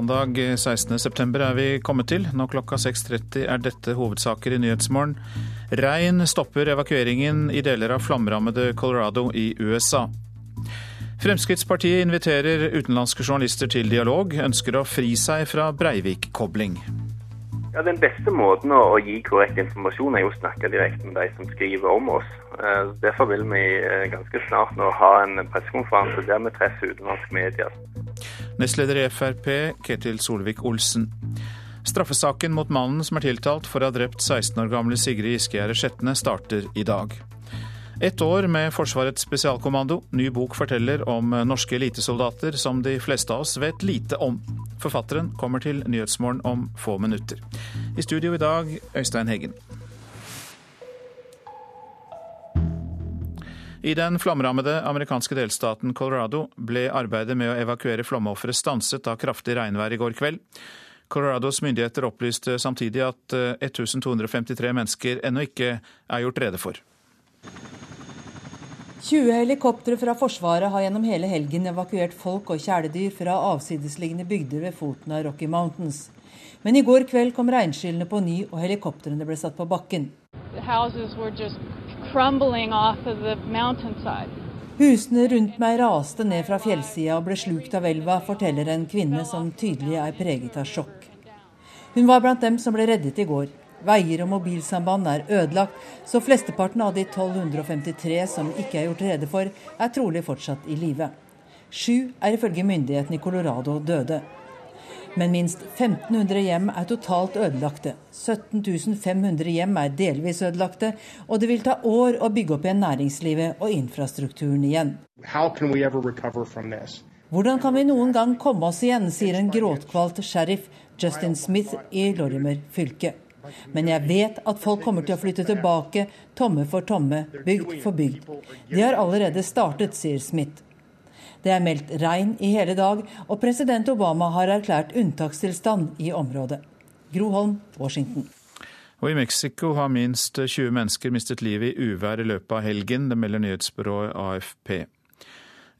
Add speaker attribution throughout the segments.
Speaker 1: Mandag 16.9 er vi kommet til. Nå klokka 6.30 er dette hovedsaker i Nyhetsmorgen. Regn stopper evakueringen i deler av flomrammede Colorado i USA. Fremskrittspartiet inviterer utenlandske journalister til dialog, ønsker å fri seg fra Breivik-kobling.
Speaker 2: Ja, Den beste måten å, gi korrekt informasjon er jo å snakke direkte med de som skriver om oss. Eh, derfor vil vi eh, ganske snart nå ha en pressekonferanse der vi treffer utenlandske medier.
Speaker 1: Nestleder i Frp, Ketil Solvik-Olsen. Straffesaken mot mannen som er tiltalt for å ha drept 16 år gamle Sigrid Giskegjerde Skjetne, starter i dag. Ett år med Forsvarets spesialkommando. Ny bok forteller om norske elitesoldater som de fleste av oss vet lite om. Forfatteren kommer til Nyhetsmorgen om få minutter. I studio i dag, Øystein Heggen. I den flammerammede amerikanske delstaten Colorado ble arbeidet med å evakuere flomofre stanset av kraftig regnvær i går kveld. Colorados myndigheter opplyste samtidig at 1253 mennesker ennå ikke er gjort rede for.
Speaker 3: 20 helikoptre fra Forsvaret har gjennom hele helgen evakuert folk og kjæledyr fra avsidesliggende bygder ved foten av Rocky Mountains. Men i går kveld kom regnskyllene på ny, og helikoptrene ble satt på bakken. Husene rundt meg raste ned fra fjellsida og ble slukt av elva, forteller en kvinne som tydelig er preget av sjokk. Hun var blant dem som ble reddet i går. Veier og mobilsamband er ødelagt, så flesteparten av de 1253 som ikke er gjort rede for, er trolig fortsatt i live. Sju er ifølge myndighetene i Colorado døde. Men minst 1500 hjem er totalt ødelagte. 17 500 hjem er delvis ødelagte, og det vil ta år å bygge opp igjen næringslivet og infrastrukturen igjen. Hvordan kan vi noen gang komme oss igjen, sier en gråtkvalt sheriff Justin Smith i Lorimer fylke. Men jeg vet at folk kommer til å flytte tilbake, tomme for tomme, bygd for bygd. De har allerede startet, sier Smith. Det er meldt regn i hele dag, og president Obama har erklært unntakstilstand i området. Groholm, Washington.
Speaker 1: Og I Mexico har minst 20 mennesker mistet livet i uvær i løpet av helgen. Det melder nyhetsbyrået AFP.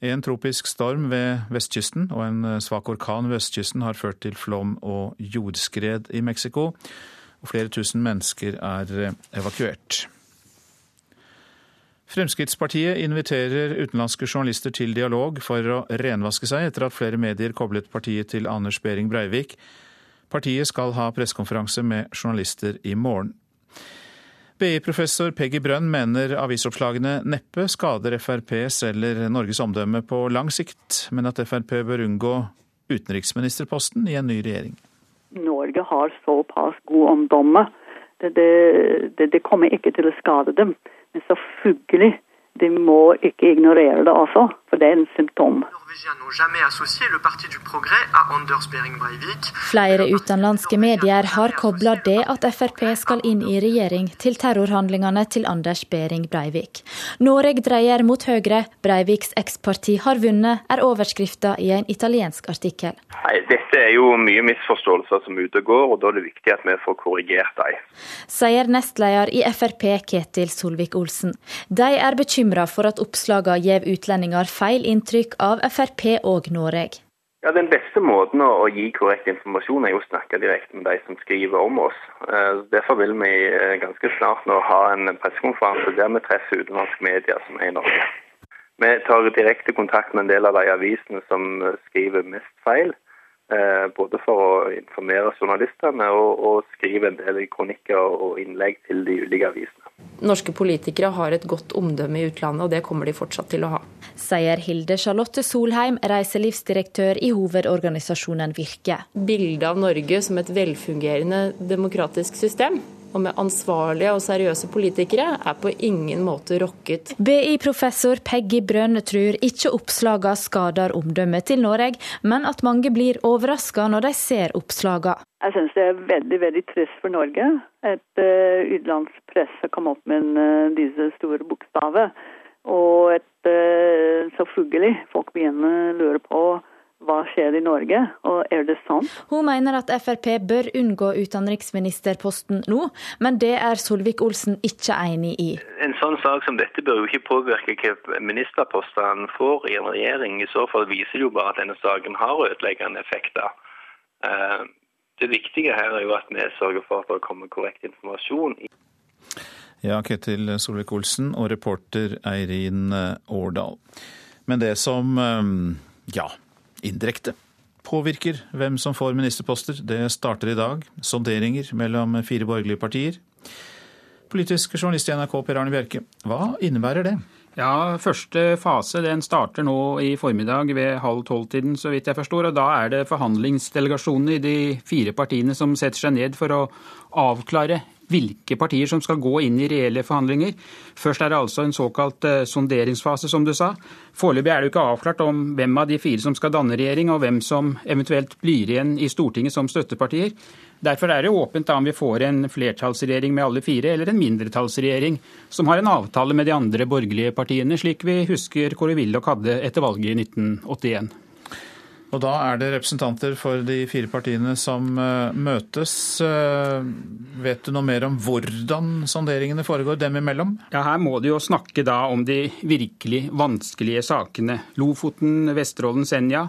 Speaker 1: En tropisk storm ved vestkysten og en svak orkan ved østkysten har ført til flom og jordskred i Mexico og flere tusen mennesker er eh, evakuert. Fremskrittspartiet inviterer utenlandske journalister til dialog for å renvaske seg etter at flere medier koblet partiet til Anders Behring Breivik. Partiet skal ha pressekonferanse med journalister i morgen. BI-professor Peggy Brønn mener avisoppslagene neppe skader FrPs eller Norges omdømme på lang sikt, men at Frp bør unngå utenriksministerposten i en ny regjering.
Speaker 4: Norge har såpass god omdømme. Det, det, det, kommer ikke til å skade dem. Men selvfølgelig, de må ikke ignorere det også, for det er en symptom.
Speaker 5: Flere utenlandske medier har kobla det at Frp skal inn i regjering, til terrorhandlingene til Anders Behring Breivik. Noreg dreier mot Høyre, Breiviks eksparti har vunnet, er overskrifta i en italiensk artikkel.
Speaker 2: Nei, Dette er jo mye misforståelser som ute går, og da er det viktig at vi får korrigert dem.
Speaker 5: Sier nestleder i Frp Ketil Solvik-Olsen. De er bekymra for at oppslagene gir utlendinger feil inntrykk av Frp og Norge?
Speaker 2: Ja, Den beste måten å, gi korrekt informasjon er jo å snakke direkte med de som skriver om oss. Eh, derfor vil vi eh, ganske snart nå ha en pressekonferanse der vi treffer utenlandske medier som er i Norge. Vi tar direkte kontakt med en del av de avisene som skriver mest feil. Eh, både for å informere journalistene og, og skrive en del kronikker og innlegg til de ulike avisene.
Speaker 6: Norske politikere har et godt omdømme i utlandet, og det kommer de fortsatt til å ha.
Speaker 5: Sier Hilde Charlotte Solheim, reiselivsdirektør i hovedorganisasjonen Virke.
Speaker 6: Bildet av Norge som et velfungerende demokratisk system og med ansvarlige og seriøse politikere er på ingen måte rokket.
Speaker 5: BI-professor Peggy Brønn tror ikke oppslagene skader omdømmet til Norge, men at mange blir overraska når de ser oppslagene.
Speaker 4: Jeg syns det er veldig veldig trist for Norge at uh, utenlandspresse kom opp med uh, disse store bokstavene. Og at uh, selvfølgelig folk begynner å lure på hva skjer i Norge, og er det sant?
Speaker 5: Hun mener at Frp bør unngå utenriksministerposten nå, men det er Solvik-Olsen ikke enig i.
Speaker 2: En sånn sak som dette bør jo ikke påvirke hva ministerposter han får i en regjering. I så fall viser det jo bare at denne saken har ødeleggende effekter. Det viktige her er jo at vi sørger for at det kommer korrekt informasjon.
Speaker 1: Ja, Ketil Solvik-Olsen og reporter Eirin Årdal. Men det som, ja, indirekte påvirker hvem som får ministerposter, det starter i dag. Sonderinger mellom fire borgerlige partier. Politisk journalist i NRK Per Arne Bjerke, hva innebærer det?
Speaker 7: Ja, Første fase den starter nå i formiddag ved halv tolv-tiden, så vidt jeg forstår. og Da er det forhandlingsdelegasjonene i de fire partiene som setter seg ned for å avklare hvilke partier som skal gå inn i reelle forhandlinger. Først er det altså en såkalt eh, sonderingsfase, som du sa. Foreløpig er det jo ikke avklart om hvem av de fire som skal danne regjering, og hvem som eventuelt blir igjen i Stortinget som støttepartier. Derfor er det åpent da om vi får en flertallsregjering med alle fire, eller en mindretallsregjering som har en avtale med de andre borgerlige partiene, slik vi husker Kåre Willoch hadde etter valget i 1981.
Speaker 1: Og da er det representanter for de fire partiene som uh, møtes. Uh, vet du noe mer om hvordan sonderingene foregår dem imellom?
Speaker 7: Ja, Her må de jo snakke da om de virkelig vanskelige sakene. Lofoten, Vesterålen, Senja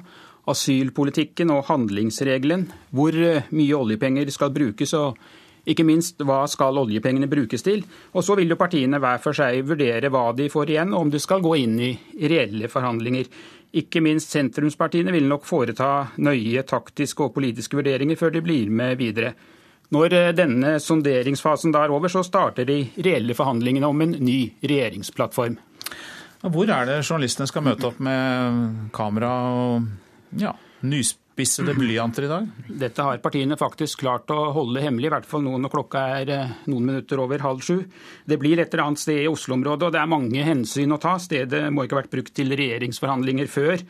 Speaker 7: asylpolitikken og handlingsregelen, hvor eh, mye oljepenger skal brukes og ikke minst hva skal oljepengene brukes til. Og så vil jo partiene hver for seg vurdere hva de får igjen, og om de skal gå inn i reelle forhandlinger. Ikke minst sentrumspartiene vil nok foreta nøye taktiske og politiske vurderinger før de blir med videre. Når eh, denne sonderingsfasen er over, så starter de reelle forhandlingene om en ny regjeringsplattform.
Speaker 1: Hvor er det journalistene skal møte opp med kamera og ja, nyspissede blyanter i dag?
Speaker 7: Dette har partiene faktisk klart å holde hemmelig, i hvert fall nå når klokka er eh, noen minutter over halv sju. Det blir et eller annet sted i Oslo-området, og det er mange hensyn å ta. Stedet må ikke ha vært brukt til regjeringsforhandlinger før.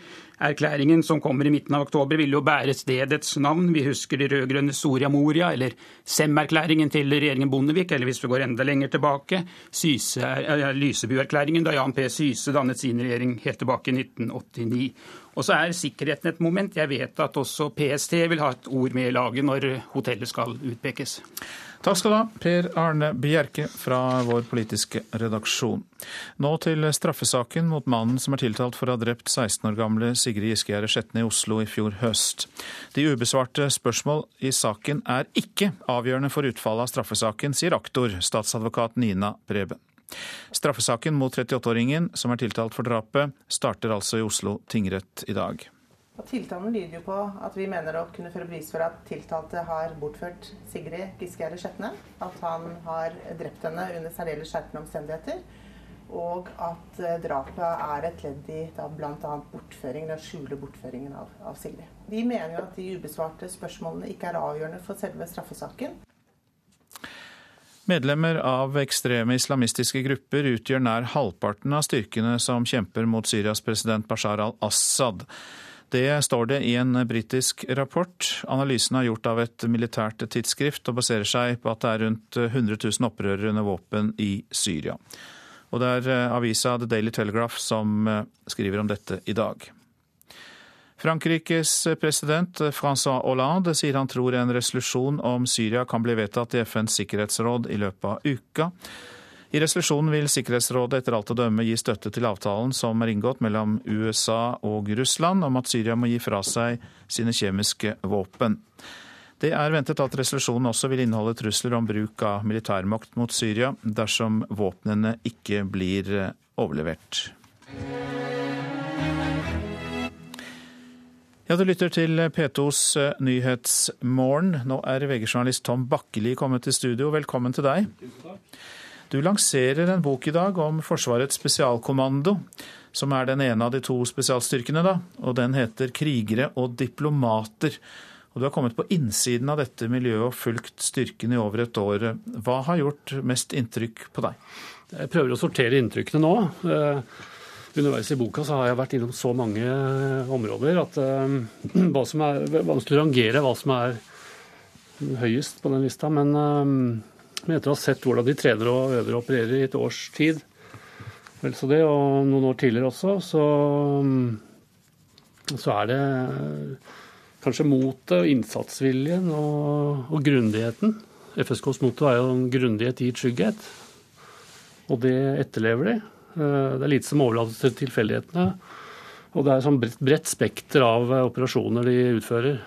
Speaker 7: Erklæringen som kommer i midten av oktober vil jo bære stedets navn. Vi husker de rød-grønne Soria Moria, eller Sem-erklæringen til regjeringen Bondevik, eller hvis vi går enda lenger tilbake, Lysebu-erklæringen da Jan P. Syse dannet sin regjering helt tilbake i 1989. Og så er sikkerheten et moment. Jeg vet at også PST vil ha et ord med i laget når hotellet skal utpekes.
Speaker 1: Takk skal du ha, Per Arne Bjerke fra vår politiske redaksjon. Nå til straffesaken mot mannen som er tiltalt for å ha drept 16 år gamle Sigrid Giskegjerde Skjetne i Oslo i fjor høst. De ubesvarte spørsmål i saken er ikke avgjørende for utfallet av straffesaken, sier aktor, statsadvokat Nina Preben. Straffesaken mot 38-åringen, som er tiltalt for drapet, starter altså i Oslo tingrett i dag.
Speaker 8: Tiltalen lyder jo på at vi mener å kunne føre bevis for at tiltalte har bortført Sigrid Giskegjerde Skjetne. At han har drept henne under særdeles skjerpende omstendigheter. Og at eh, drapet er et ledd i bl.a. bortføringen, den skjule bortføringen av, av Sigrid. Vi mener jo at de ubesvarte spørsmålene ikke er avgjørende for selve straffesaken.
Speaker 1: Medlemmer av ekstreme islamistiske grupper utgjør nær halvparten av styrkene som kjemper mot Syrias president Bashar al-Assad. Det står det i en britisk rapport. Analysen er gjort av et militært tidsskrift og baserer seg på at det er rundt 100 000 opprørere under våpen i Syria. Og det er avisa The Daily Telegraph som skriver om dette i dag. Frankrikes president Francois Hollande sier han tror en resolusjon om Syria kan bli vedtatt i FNs sikkerhetsråd i løpet av uka. I resolusjonen vil Sikkerhetsrådet etter alt å dømme gi støtte til avtalen som er inngått mellom USA og Russland om at Syria må gi fra seg sine kjemiske våpen. Det er ventet at resolusjonen også vil inneholde trusler om bruk av militærmakt mot Syria dersom våpnene ikke blir overlevert. Ja, Du lytter til P2s eh, Nyhetsmorgen. Nå er VG-journalist Tom Bakkeli kommet til studio. Velkommen til deg. Du lanserer en bok i dag om Forsvarets spesialkommando, som er den ene av de to spesialstyrkene. da, og Den heter 'Krigere og diplomater'. Og Du har kommet på innsiden av dette miljøet og fulgt styrken i over et år. Hva har gjort mest inntrykk på deg?
Speaker 9: Jeg prøver å sortere inntrykkene nå. Eh, underveis i boka så har jeg vært innom så mange eh, områder at uh, hva som er vanskelig å rangere hva som er høyest på den lista. Men, uh, men etter å ha sett hvordan de trener og øver og opererer i et års tid, vel så det, og noen år tidligere også, så, så er det kanskje motet og innsatsviljen og, og grundigheten. FSKs motto er jo en grundighet i trygghet, og det etterlever de. Eh, det er lite som overlates til tilfeldighetene. Og det er sånn bredt spekter av eh, operasjoner de utfører.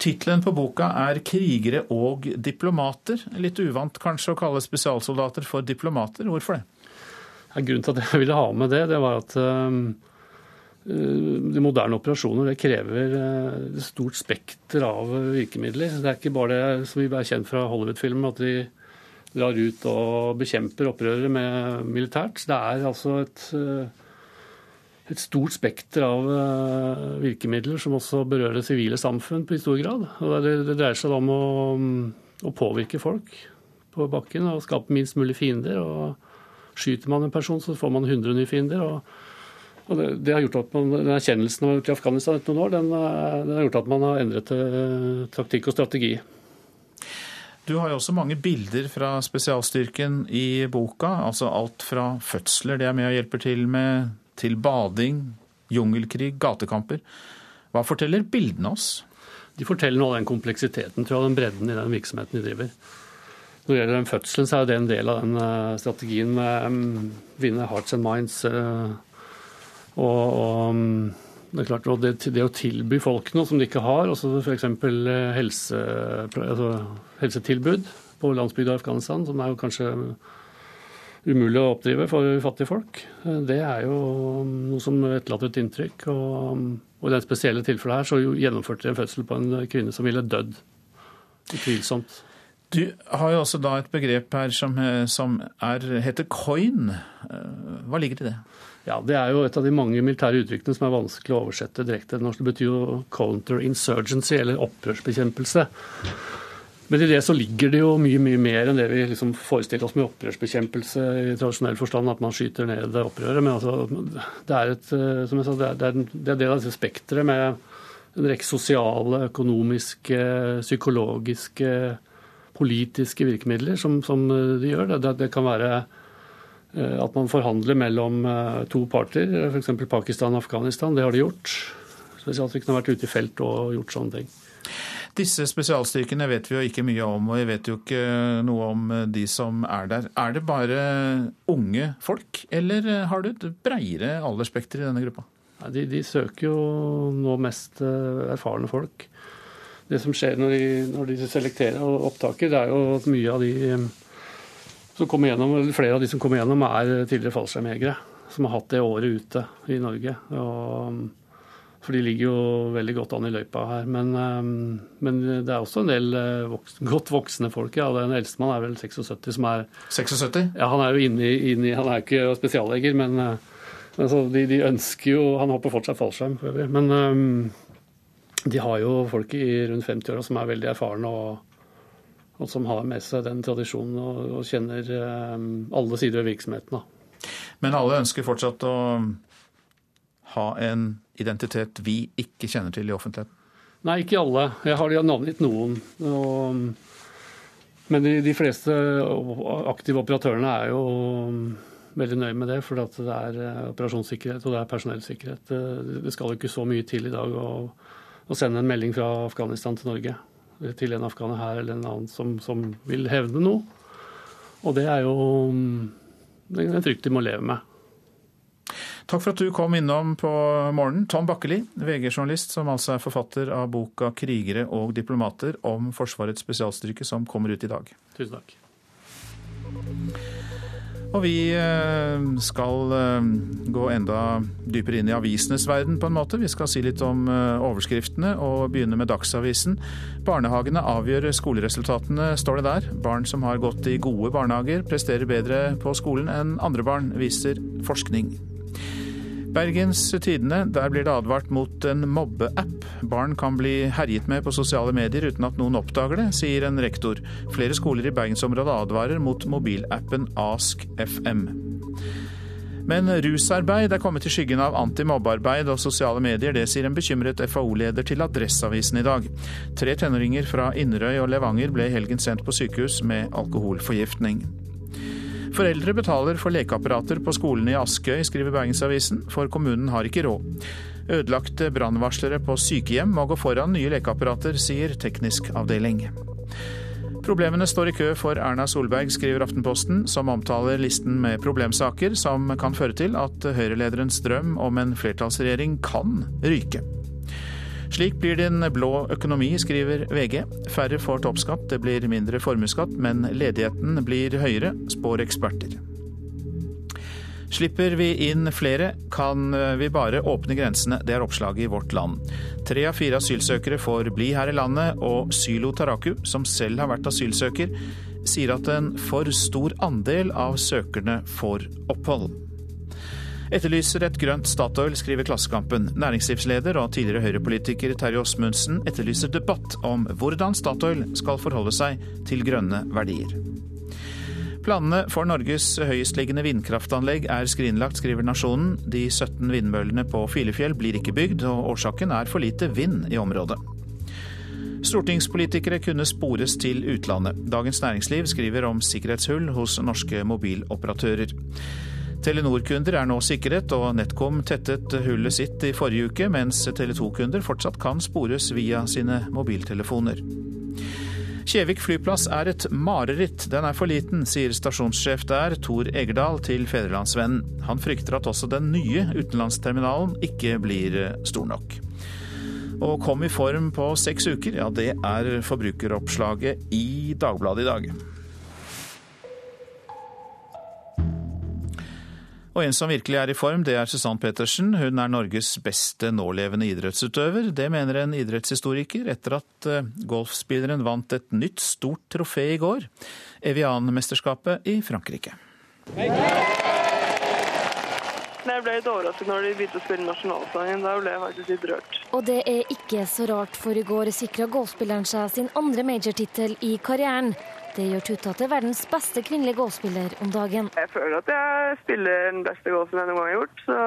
Speaker 1: Tittelen på boka er 'Krigere og diplomater'. Litt uvant kanskje å kalle spesialsoldater for diplomater. Hvorfor det?
Speaker 9: Ja, grunnen til at jeg ville ha med det, det var at uh, de moderne operasjoner det krever uh, stort spekter av virkemidler. Det er ikke bare det som vi er kjent fra Hollywood-film, at de drar ut og bekjemper opprørere med militært. Det er altså et uh, et stort spekter av uh, virkemidler som også berører det sivile samfunn på i stor grad. Og det, det dreier seg om å, å, påvirke folk på bakken og skape minst mulig fiender. og Skyter man en person, så får man 100 nye fiender. og, og det, det, har gjort at man, Den erkjennelsen man Afghanistan etter noen år, den, eh, den, har gjort at man har endret taktikk og strategi.
Speaker 1: Du har jo også mange bilder fra spesialstyrken i boka. altså Alt fra fødsler, det er med og hjelper til med til bading, jungelkrig, gatekamper. Hva forteller bildene oss?
Speaker 9: De forteller noe av den kompleksiteten, tror jeg, den bredden i den virksomheten de driver. Når det gjelder den fødselen, så er det en del av den uh, strategien med um, vinne hearts and minds. Uh, og, og um, det er klart, det, det, å tilby folk noe som de ikke har, altså f.eks. Helse, altså helsetilbud på landsbygda i Afghanistan, som er jo kanskje umulig å oppdrive for fattige folk. Det er jo noe som etterlater et inntrykk. Og, og, i det spesielle tilfellet her så gjennomførte de en fødsel på en kvinne som ville dødd. Utvilsomt.
Speaker 1: Du har jo også da et begrep her som, som er, heter coin. Hva ligger i det?
Speaker 9: Ja, Det er jo et av de mange militære uttrykkene som er vanskelig å oversette direkte. Det betyr jo counter-insurgency, eller opprørsbekjempelse. Men i det så ligger det jo mye mye mer enn det vi liksom forestiller oss med opprørsbekjempelse i tradisjonell forstand, at man skyter ned det opprøret. Men altså, det er et, eh, som jeg sa, det er, det er, del av dette spekteret med en rekke sosiale, økonomiske, psykologiske, politiske virkemidler som, som de gjør. Det, det, kan være eh, at man forhandler mellom eh, to parter, f.eks. Pakistan og Afghanistan. Det har de gjort. Spesielt at vi har vært ute i felt og gjort sånne ting.
Speaker 1: Disse spesialstyrkene vet vi jo ikke mye om, og vi vet jo ikke noe om eh, de som er der. Er det bare unge folk, eller eh, har du et breiere aldersspekter i denne gruppa?
Speaker 9: De, de, søker jo nå mest eh, erfarne folk. Det som skjer når de, når de selekterer opptaker, det er jo at mye av de som kommer gjennom, flere av de som kommer gjennom, er tidligere fallskjermjegere. Som har hatt det året ute i Norge. Og for de ligger jo veldig godt an i løypa her. Men, ehm, men det er også en del eh, voks, godt voksne folk. ja, Den eldstemann er vel 76 som er
Speaker 1: 76?
Speaker 9: Ja, Han er jo inne i, Han er jo ikke spesialleger, men altså, de, de, ønsker jo Han hopper fortsatt fallskjerm, for øvrig. Men um, de har jo folk i rundt 50-åra som er veldig erfarne og, og, som har med seg den tradisjonen og, og kjenner eh, alle sider ved virksomheten. Da.
Speaker 1: Men alle ønsker fortsatt å ha en identitet vi ikke kjenner til i offentligheten?
Speaker 9: Nei, ikke alle. Jeg har navngitt noen. Og, men de, de, fleste aktive operatørene er jo veldig nøye med det, for det er eh, operasjonssikkerhet og det er personellsikkerhet. Det skal jo ikke så mye til i dag å, å sende en melding fra Afghanistan til Norge til en afghaner her eller en annen som, som vil hevne noe. Og det er jo en frykt de må leve med.
Speaker 1: Takk for at du kom innom på morgenen. Tom Bakkeli, VG-journalist, som altså er forfatter av boka 'Krigere og diplomater' om Forsvarets spesialstyrke, som kommer ut i dag.
Speaker 9: Tusen takk.
Speaker 1: Og vi eh, skal eh, gå enda dypere inn i avisenes verden, på en måte. Vi skal si litt om eh, overskriftene, og begynne med Dagsavisen. Barnehagene avgjør skoleresultatene, står det der. Barn som har gått i gode barnehager, presterer bedre på skolen enn andre barn, viser forskning. Bergens Tidende, der blir det advart mot en mobbeapp barn kan bli herjet med på sosiale medier uten at noen oppdager det, sier en rektor. Flere skoler i bergensområdet advarer mot mobilappen AskFM. Men rusarbeid er kommet i skyggen av antimobbearbeid og sosiale medier. Det sier en bekymret FAO-leder til Adresseavisen i dag. Tre tenåringer fra Inderøy og Levanger ble i helgen sendt på sykehus med alkoholforgiftning. Foreldre betaler for lekeapparater på skolene i Askøy, skriver Bergensavisen, for kommunen har ikke råd. Ødelagte brannvarslere på sykehjem må gå foran nye lekeapparater, sier teknisk avdeling. Problemene står i kø for Erna Solberg, skriver Aftenposten, som omtaler listen med problemsaker som kan føre til at Høyre-lederens drøm om en flertallsregjering kan ryke. Slik blir det en blå økonomi, skriver VG. Færre får toppskatt, det blir mindre formuesskatt, men ledigheten blir høyere, spår eksperter. Slipper vi inn flere, kan vi bare åpne grensene. Det er oppslaget i Vårt Land. Tre av fire asylsøkere får bli her i landet, og Sylo Taraku, som selv har vært asylsøker, sier at en for stor andel av søkerne får opphold. Etterlyser et grønt Statoil, skriver Klassekampen. Næringslivsleder og tidligere Høyre-politiker Terje Åsmundsen etterlyser debatt om hvordan Statoil skal forholde seg til grønne verdier. Planene for Norges høyestliggende vindkraftanlegg er skrinlagt, skriver Nasjonen. De 17 vindmøllene på Filefjell blir ikke bygd, og årsaken er for lite vind i området. Stortingspolitikere kunne spores til utlandet. Dagens Næringsliv skriver om sikkerhetshull hos norske mobiloperatører. Telenor-kunder er nå sikret, og NetCom tettet hullet sitt i forrige uke, mens Tele 2-kunder fortsatt kan spores via sine mobiltelefoner. Kjevik flyplass er et mareritt, den er for liten, sier stasjonssjef der, Tor Egerdal, til Fedrelandsvennen. Han frykter at også den nye utenlandsterminalen ikke blir stor nok. Og kom i form på seks uker, ja det er forbrukeroppslaget i Dagbladet i dag. Og en som virkelig er i form, det er Susann Pettersen. Hun er Norges beste nålevende idrettsutøver. Det mener en idrettshistoriker etter at eh, golfspilleren vant et nytt stort trofé i går. Evian-mesterskapet i Frankrike.
Speaker 10: Jeg ble litt overrasket når de begynte å spille nasjonalsangen. Da ble jeg faktisk litt rørt.
Speaker 11: Og det er ikke så rart, for i går sikra golfspilleren seg sin andre majortittel i karrieren. Det gjør Tutta til verdens beste kvinnelige golfspiller om dagen.
Speaker 10: Jeg føler at jeg spiller den beste golfen jeg noen gang har gjort, så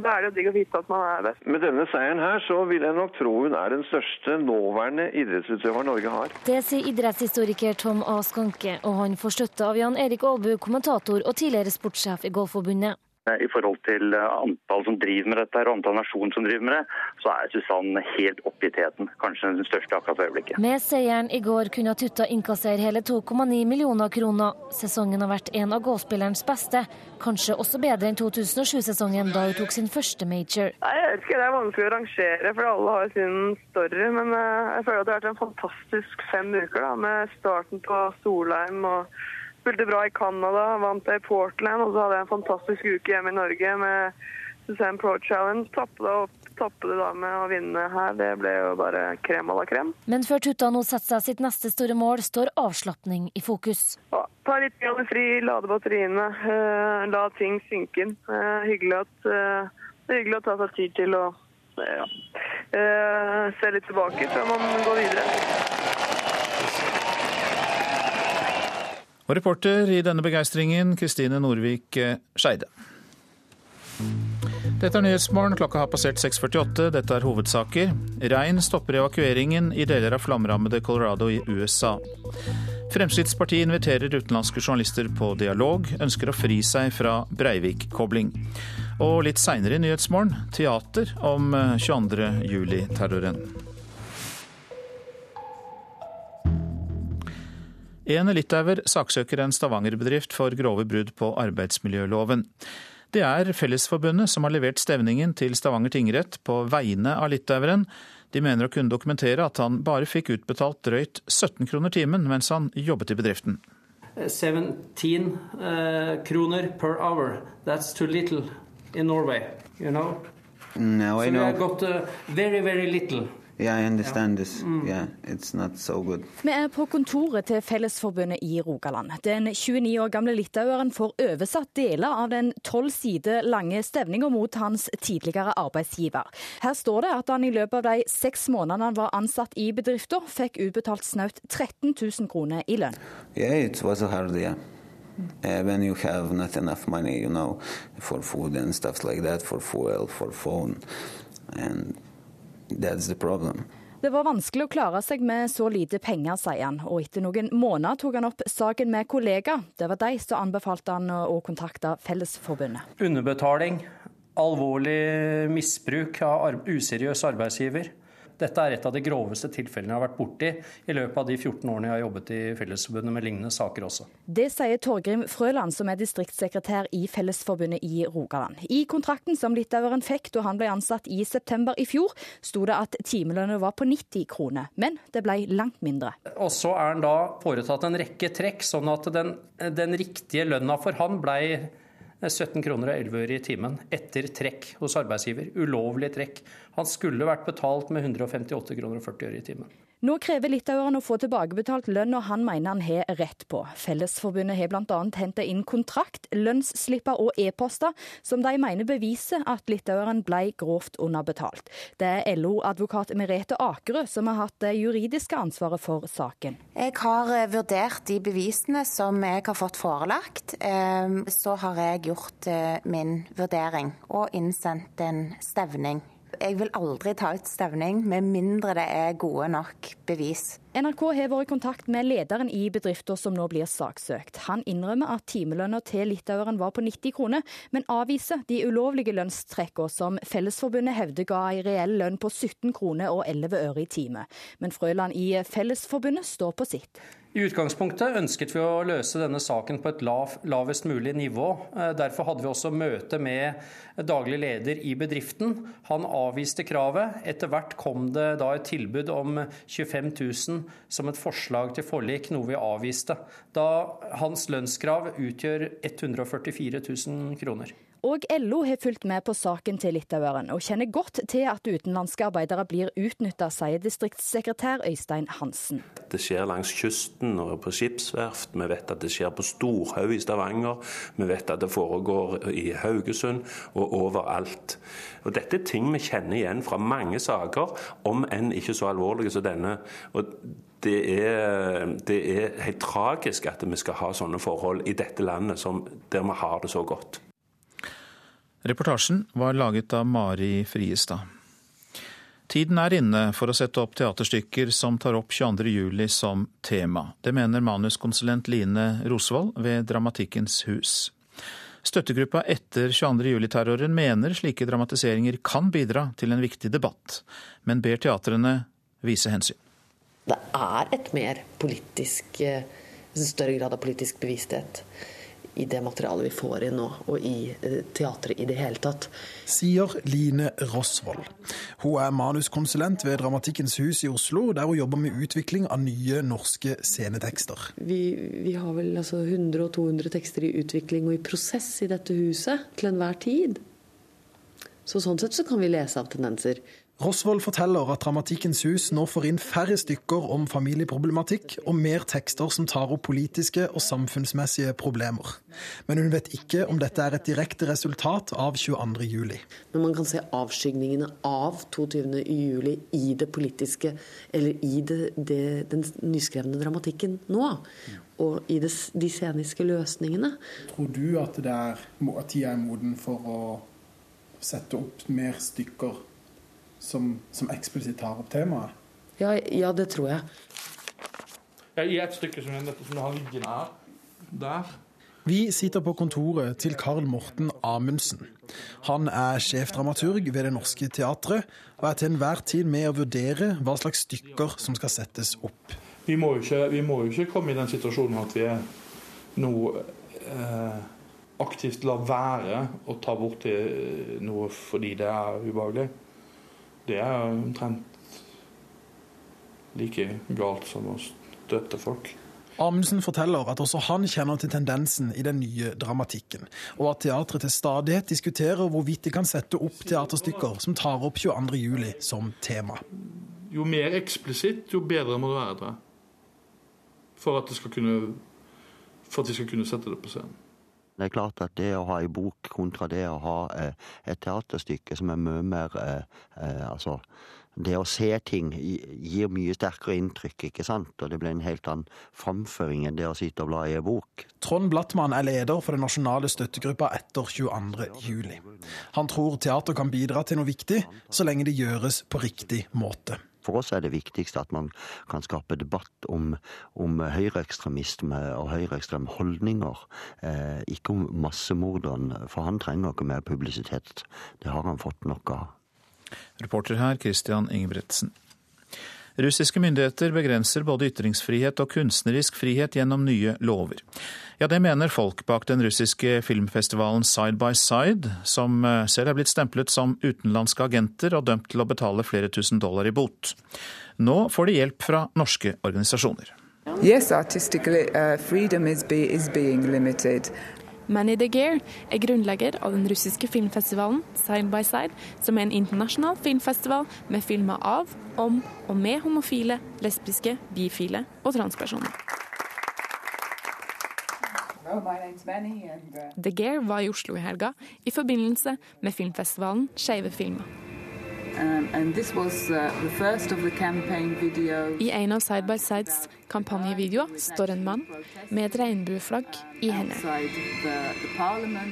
Speaker 10: da er det jo digg å vite at man er best.
Speaker 12: Med denne seieren her, så vil jeg nok tro hun er den største nåværende idrettsutøver Norge har.
Speaker 11: Det sier idrettshistoriker Tom A. Skanke, og han får støtte av Jan Erik Aalbu, kommentator og tidligere sportssjef i Golfforbundet.
Speaker 13: I forhold til eh, antall som driver med dette, og antall nasjoner som driver med det, så er Susann helt oppe i teten. Kanskje den største akkurat for øyeblikket.
Speaker 11: Med seieren i går kunne Tutta innkassere hele 2,9 millioner kroner. Sesongen har vært en av gåspillerens beste, kanskje også bedre enn 2007-sesongen, da hun tok sin første major.
Speaker 10: Nei, jeg vet ikke, Det er vanskelig å rangere, for alle har sin story. Men eh, jeg føler at det har vært en fantastisk fem uker da, med starten på Solheim og Spilte bra i Canada, vant i Portland, og så hadde jeg en fantastisk uke hjemme i Norge med Suzanne Pro Challenge. Tappe det opp tappe det da med å vinne her, det ble jo bare krem à la krem.
Speaker 11: Men før Tutta nå setter seg sitt neste store mål, står avslapning i fokus.
Speaker 10: Ja, ta litt fri, lade batteriene, uh, la ting synke inn. Uh, hyggelig, at, uh, hyggelig å ta seg tid til å se litt tilbake før man går videre.
Speaker 1: Og reporter i denne begeistringen, Kristine Norvik eh, Skeide. Dette er Nyhetsmorgen. Klokka har passert 6.48. Dette er hovedsaker. Regn stopper evakueringen i deler av flamrammede Colorado i USA. Fremskrittspartiet inviterer utenlandske journalister på dialog, ønsker å fri seg fra Breivik-kobling. Og litt seinere i Nyhetsmorgen teater om 22. Eh, juli-terroren. En litauer saksøker en Stavanger-bedrift for grove brudd på arbeidsmiljøloven. Det er Fellesforbundet som har levert stevningen til Stavanger tingrett på vegne av litaueren. De mener å kunne dokumentere at han bare fikk utbetalt drøyt 17 kroner timen mens han jobbet i bedriften.
Speaker 14: 17 uh, kroner per hour. That's too little in Norway, you know?
Speaker 15: No, I so know.
Speaker 14: we have got uh, very, very little.
Speaker 15: Yeah, I understand this. Mm. Yeah, it's not so good.
Speaker 16: Vi er på kontoret til Fellesforbundet i Rogaland. Den 29 år gamle litaueren får oversatt deler av den tolv sider lange stevninga mot hans tidligere arbeidsgiver. Her står det at han i løpet av de seks månedene han var ansatt i bedrifta, fikk utbetalt snaut 13 000 kroner i lønn.
Speaker 15: Yeah, it was hard, yeah. Uh, when you have not enough money, you know, for food and stuff like that, for fuel, for phone, and
Speaker 16: det var vanskelig å klare seg med så lite penger, sier han, og etter noen måneder tok han opp saken med kollegaer. Det var de som anbefalte han å kontakte Fellesforbundet.
Speaker 14: Underbetaling, alvorlig misbruk av useriøs arbeidsgiver. Dette er et av de groveste tilfellene jeg har vært borti i løpet av de 14 årene jeg har jobbet i Fellesforbundet med lignende saker også.
Speaker 16: Det sier Torgrim Frøland, som er distriktssekretær i Fellesforbundet i Rogaland. I kontrakten som litaueren fikk da han ble ansatt i september i fjor, sto det at timelønna var på 90 kroner, men det ble langt mindre.
Speaker 14: Og så er han da foretatt en rekke trekk, sånn at den, den riktige lønna for han ble 17 kroner og 11 øre i timen etter trekk hos arbeidsgiver. Ulovlig trekk. Han skulle vært betalt med 158 kroner og 40 øre i timen.
Speaker 16: Nå krever litaueren å få tilbakebetalt lønn, og han mener han har rett på. Fellesforbundet har bl.a. hentet inn kontrakt, lønnsslipper og e-poster som de mener beviser at litaueren ble grovt underbetalt. Det er LO-advokat Merete Akerø som har hatt det juridiske ansvaret for saken.
Speaker 17: Jeg har eh, vurdert de bevisene som jeg har fått forelagt. Eh, så har jeg gjort eh, min vurdering og innsendt en stevning jeg vil aldri ta ut stevning med mindre det er gode nok bevis.
Speaker 16: NRK har vært i kontakt med lederen i bedrifter som nå blir saksøkt. Han innrømmer at timelønna til litaueren var på 90 kroner, men avviser de ulovlige lønnstrekkene som Fellesforbundet hevder ga en reell lønn på 17 kroner og 11 øre i time. Men Frøland i Fellesforbundet står på sitt.
Speaker 14: I utgangspunktet ønsket vi å løse denne saken på et lav, lavest mulig nivå. Eh, derfor hadde vi også møte med daglig leder i bedriften. Han avviste kravet. Etter hvert kom det da et tilbud om 25 000 som et forslag til forlik, noe vi avviste. Da hans lønnskrav utgjør 144 000 kroner.
Speaker 16: Og LO har fulgt med på saken til litaueren, og kjenner godt til at utenlandske arbeidere blir utnytta, sier distriktssekretær Øystein Hansen.
Speaker 18: Det skjer langs kysten og på skipsverft, vi vet at det skjer på Storhaug i Stavanger, vi vet at det foregår i Haugesund og overalt. Og Dette er ting vi kjenner igjen fra mange saker, om enn ikke så alvorlige som denne. Og det er, det er helt tragisk at vi skal ha sånne forhold i dette landet som, der vi har det så godt.
Speaker 1: Reportasjen var laget av Mari Friestad. Tiden er inne for å sette opp teaterstykker som tar opp 22.07 som tema. Det mener manuskonsulent Line Rosvold ved Dramatikkens hus. Støttegruppa etter 22.07-terroren mener slike dramatiseringer kan bidra til en viktig debatt, men ber teatrene vise hensyn.
Speaker 19: Det er et mer politisk, eh, større grad av politisk bevissthet i det materialet vi får inn nå, og i eh, teatret i det hele tatt.
Speaker 20: Sier Line Rosvold. Hun er manuskonsulent ved Dramatikkens hus i Oslo, der hun jobber med utvikling av nye norske scenetekster.
Speaker 19: Vi, vi har vel altså 100 og 200 tekster i utvikling og i prosess i dette huset til enhver tid. Så sånn sett så kan vi lese av tendenser.
Speaker 20: Rosvold forteller at Dramatikkens hus nå får inn færre stykker om familieproblematikk og mer tekster som tar opp politiske og samfunnsmessige problemer. Men hun vet ikke om dette er et direkte resultat av 22. juli.
Speaker 19: Men man kan se avskygningene av 22. juli i det politiske, eller i det, det, den nyskrevne dramatikken nå. Og i det, de sceniske løsningene.
Speaker 21: Tror du at, er, at tida er moden for å sette opp mer stykker som, som eksplisitt tar opp temaet?
Speaker 19: Ja, ja, det tror jeg.
Speaker 22: jeg I et stykke som, du har liggende her, der
Speaker 20: vi sitter på kontoret til Karl Morten Amundsen. Han er sjefdramaturg ved Det Norske Teatret, og er til enhver tid med å vurdere hva slags stykker som skal settes opp.
Speaker 22: Vi må jo ikke, må jo ikke komme i den situasjonen at vi er nå eh, aktivt lar være å ta bort noe fordi det er ubehagelig det er omtrent like galt som å støtte folk.
Speaker 20: Amundsen forteller at også han kjenner til tendensen i den nye dramatikken, og at teatret til stadighet diskuterer hvorvidt de kan sette opp teaterstykker som tar opp 22.07 som tema.
Speaker 22: Jo mer eksplisitt, jo bedre må det være, det. For at, kunne, for at de skal kunne sette det på scenen.
Speaker 23: Det er klart at det å ha en bok kontra det å ha eh, et teaterstykke som er mye mer eh, eh, Altså, det å se ting gir mye sterkere inntrykk, ikke sant? Og det blir en helt annen framføring enn det å sitte og bla i en bok.
Speaker 20: Trond Blattmann er leder for den nasjonale støttegruppa etter 22. juli. Han tror teater kan bidra til noe viktig, så lenge det gjøres på riktig måte.
Speaker 23: For oss er det viktigste at man kan skape debatt om, om høyreekstremisme og høyreekstreme holdninger, eh, ikke om massemorderen, for han trenger ikke mer publisitet. Det har han fått nok av.
Speaker 1: Reporter her Christian Ingebretsen. Russiske myndigheter begrenser både ytringsfrihet og kunstnerisk frihet gjennom nye lover. Ja, det mener folk bak den russiske filmfestivalen Side by Side, som eh, selv er blitt stemplet som utenlandske agenter og dømt til å betale flere tusen dollar i bot. Nå får de hjelp fra norske organisasjoner.
Speaker 24: Yes, artistic uh, freedom is, be, is.
Speaker 25: Manny DeGear er grunnlegger av den russiske filmfestivalen Side by Side, som er en internasjonal filmfestival med filmer av, om og med homofile, lesbiske, bifile og transpersoner. DeGear var i Oslo i helga i forbindelse med filmfestivalen Skeive filmer.
Speaker 24: Um, uh,
Speaker 25: I en av Side by Sides kampanjevideoer står en mann med et regnbueflagg i hendene.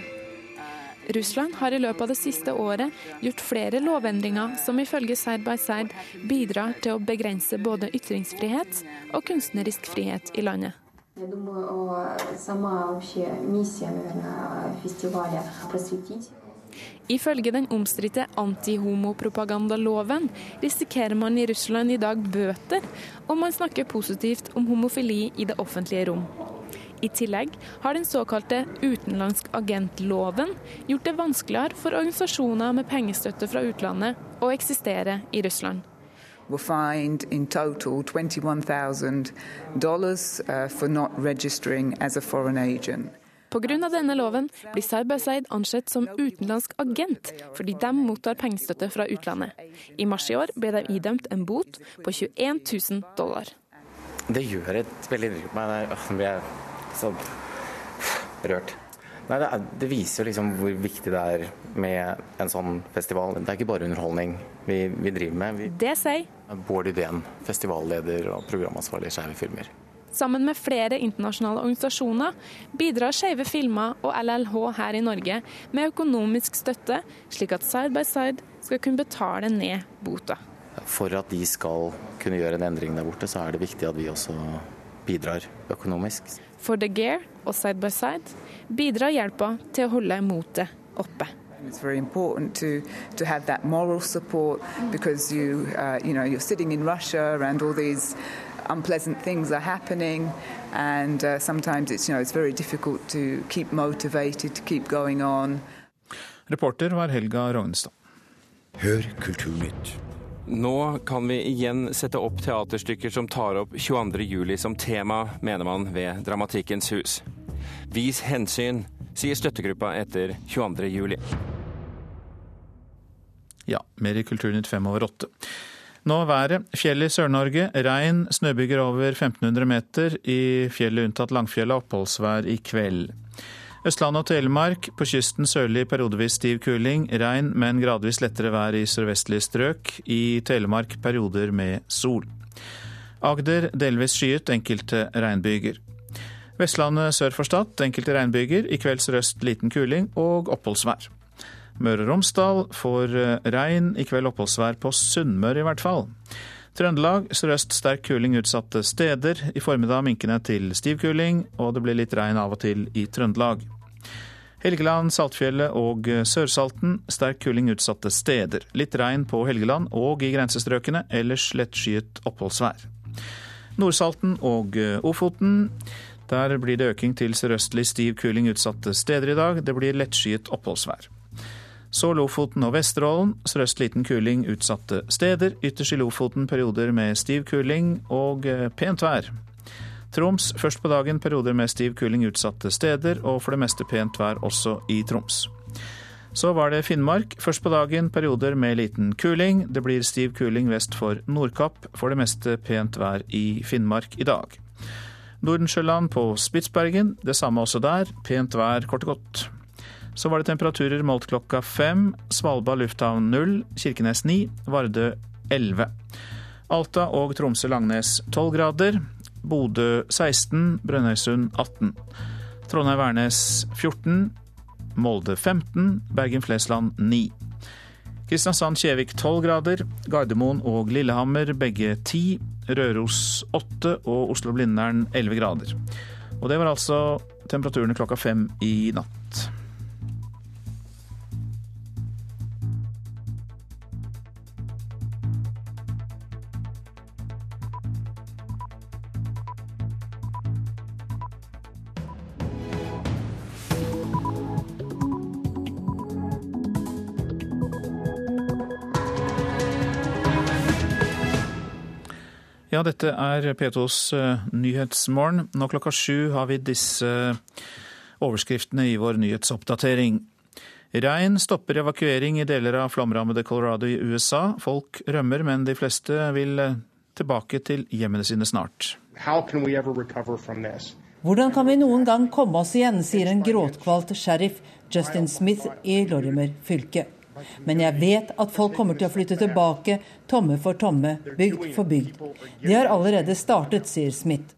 Speaker 25: Russland har i løpet av det siste året gjort flere lovendringer som ifølge Side by Side bidrar til å begrense både ytringsfrihet og kunstnerisk frihet i landet. Я Ifølge den omstridte antihomopropagandaloven risikerer man i Russland i dag bøter om man snakker positivt om homofili i det offentlige rom. I tillegg har den såkalte utenlandsk agentloven gjort det vanskeligere for organisasjoner med pengestøtte fra utlandet å eksistere i Russland.
Speaker 24: were fined in total $21,000 uh, for not registering as a foreign agent.
Speaker 25: Pga. denne loven blir Side ansett som utenlandsk agent, fordi de mottar pengestøtte fra utlandet. I mars i år ble de idømt en bot på 21 000 dollar.
Speaker 26: Det gjør et veldig inntrykk på meg. Jeg blir så rørt. Nei, det, er, det, viser jo liksom hvor viktig det er med en sånn festival. Det er ikke bare underholdning vi, vi driver med. Vi,
Speaker 25: det sier
Speaker 26: Bård Idén, festivalleder og programansvarlig i Skeive Filmer.
Speaker 25: Sammen med flere internasjonale organisasjoner bidrar Skeive Filmer og LLH her i Norge med økonomisk støtte, slik at Side by Side skal kunne betale ned bota.
Speaker 26: For at de skal kunne gjøre en endring der borte, så er det viktig at vi også bidrar økonomisk.
Speaker 25: For The Gear og Side by Side bidrar hjelpa til å holde motet oppe.
Speaker 24: It's very important to, to have that moral support because you, uh, you know, you're sitting in Russia and all these unpleasant things are happening, and uh, sometimes it's you know it's very difficult to keep motivated to keep going on.
Speaker 1: Reporter var Helga Rognstad.
Speaker 27: Hør Kulturnytt. Nå kan vi igjen sette opp teaterstykker som tar opp 22.07 som tema, mener man ved Dramatikkens hus. Vis hensyn, sier støttegruppa etter 22.07.
Speaker 1: Ja, mer i Kulturnytt fem over åtte. Nå været. Fjell i Sør-Norge. Regn. Snøbyger over 1500 meter. I fjellet unntatt Langfjellet oppholdsvær i kveld. Østlandet og Telemark. På kysten sørlig periodevis stiv kuling. Regn, men gradvis lettere vær i sørvestlige strøk. I Telemark perioder med sol. Agder delvis skyet, enkelte regnbyger. Vestlandet sør for Stad enkelte regnbyger. I kveld sørøst liten kuling og oppholdsvær. Møre og Romsdal får eh, regn, i kveld oppholdsvær på Sunnmøre i hvert fall. Trøndelag sørøst sterk kuling utsatte steder. I formiddag minkende til stiv kuling, og det blir litt regn av og til i Trøndelag. Helgeland, Saltfjellet og Sørsalten sterk kuling utsatte steder. Litt regn på Helgeland og i grensestrøkene, ellers lettskyet oppholdsvær. Nordsalten og Ofoten. Der blir det øking til sørøstlig stiv kuling utsatte steder i dag. Det blir lettskyet oppholdsvær. Så Lofoten og Vesterålen. Sørøst liten kuling utsatte steder. Ytterst i Lofoten perioder med stiv kuling og eh, pent vær. Troms først på dagen perioder med stiv kuling utsatte steder, og for det meste pent vær også i Troms. Så var det Finnmark. Først på dagen perioder med liten kuling. Det blir stiv kuling vest for Nordkapp. For det meste pent vær i Finnmark i dag. Nordensjøland på Spitsbergen. Det samme også der. Pent vær kort og godt. Så var det temperaturer målt klokka fem. Svalbard lufthavn null, Kirkenes ni, Vardø elleve. Alta og Tromsø-Langnes tolv grader. Bodø 16, Brønnøysund 18. Trondheim-Værnes 14. Molde 15, Bergen-Flesland 9. Kristiansand-Kjevik 12 grader. Gardermoen og Lillehammer begge 10. Røros 8 og Oslo-Blindern 11 grader. Og det var altså temperaturene klokka fem i natt. Ja, dette er P2s uh, Nyhetsmorgen. Nå klokka sju har vi disse overskriftene i vår nyhetsoppdatering. Regn stopper evakuering i deler av flomrammede Colorado i USA. Folk rømmer, men de fleste vil eh, tilbake til hjemmene sine snart.
Speaker 28: Hvordan kan vi noen gang komme oss igjen, sier en gråtkvalt sheriff Justin Smith i Lorimer fylke. Men jeg vet at folk kommer til å flytte tilbake, tomme for tomme, bygd for bygd. De har allerede startet, sier Smith.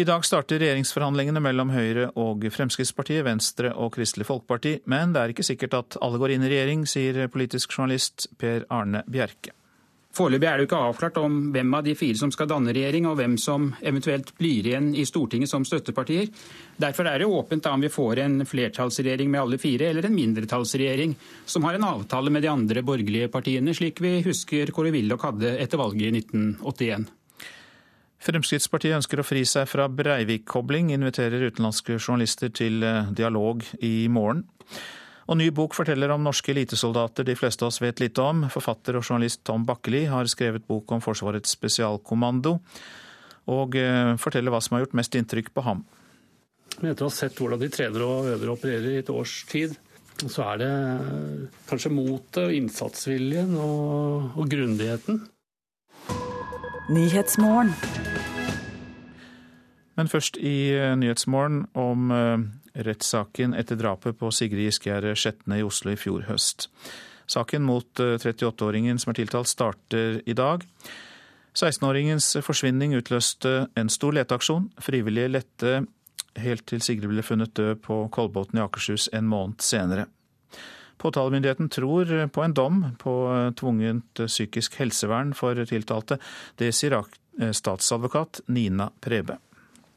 Speaker 1: I dag starter regjeringsforhandlingene mellom Høyre og Fremskrittspartiet, Venstre og Kristelig Folkeparti. Men det er ikke sikkert at alle går inn i regjering, sier politisk journalist Per Arne Bjerke.
Speaker 29: Foreløpig er det jo ikke avklart om hvem av de fire som skal danne regjering, og hvem som eventuelt blir igjen i Stortinget som støttepartier. Derfor er det åpent da om vi får en flertallsregjering med alle fire, eller en mindretallsregjering som har en avtale med de andre borgerlige partiene, slik vi husker Kåre Willoch hadde etter valget i 1981.
Speaker 1: Fremskrittspartiet ønsker å fri seg fra Breivik-kobling, inviterer utenlandske journalister til eh, dialog i morgen. Og ny bok forteller om norske elitesoldater de fleste av oss vet lite om. Forfatter og journalist Tom Bakkeli har skrevet bok om Forsvarets spesialkommando, og eh, forteller hva som har gjort mest inntrykk på ham.
Speaker 9: Men Etter å ha sett hvordan de trener og øver og opererer i et års tid, så er det kanskje motet, innsatsviljen og, og grundigheten.
Speaker 1: Men først i eh, Nyhetsmorgen om eh, rettssaken etter drapet på Sigrid Giskegjerde Skjetne i Oslo i fjor høst. Saken mot 38-åringen eh, som er tiltalt, starter i dag. 16-åringens forsvinning utløste en stor leteaksjon. Frivillige lette helt til Sigrid ble funnet død på Kolbotn i Akershus en måned senere. Påtalemyndigheten tror på en dom på tvungent psykisk helsevern for tiltalte. Det sier statsadvokat Nina Prebe.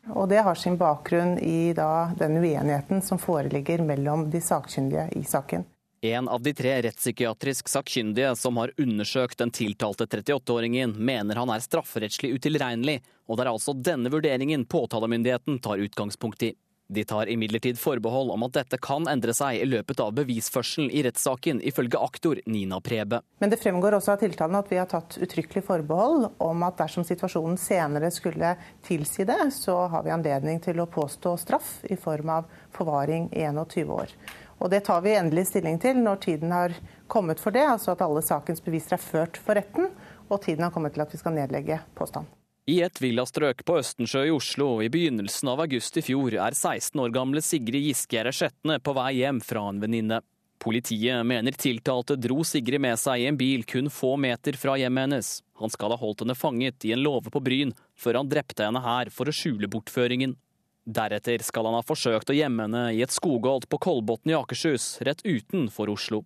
Speaker 30: Og Det har sin bakgrunn i da, den uenigheten som foreligger mellom de sakkyndige i saken.
Speaker 31: En av de tre rettspsykiatrisk sakkyndige som har undersøkt den tiltalte 38-åringen, mener han er strafferettslig utilregnelig, og det er altså denne vurderingen påtalemyndigheten tar utgangspunkt i. De tar imidlertid forbehold om at dette kan endre seg i løpet av bevisførselen i rettssaken, ifølge aktor Nina Prebe.
Speaker 30: Men det fremgår også av tiltalen at vi har tatt uttrykkelig forbehold om at dersom situasjonen senere skulle tilsi det, så har vi anledning til å påstå straff i form av forvaring i 21 år. Og Det tar vi endelig stilling til når tiden har kommet for det, altså at alle sakens beviser er ført for retten, og tiden har kommet til at vi skal nedlegge påstand.
Speaker 31: I et villastrøk på Østensjø i Oslo i begynnelsen av august i fjor er 16 år gamle Sigrid Giskegjerde Skjetne på vei hjem fra en venninne. Politiet mener tiltalte dro Sigrid med seg i en bil kun få meter fra hjemmet hennes. Han skal ha holdt henne fanget i en låve på Bryn, før han drepte henne her for å skjule bortføringen. Deretter skal han ha forsøkt å gjemme henne i et skogholt på Kolbotn i Akershus, rett utenfor Oslo.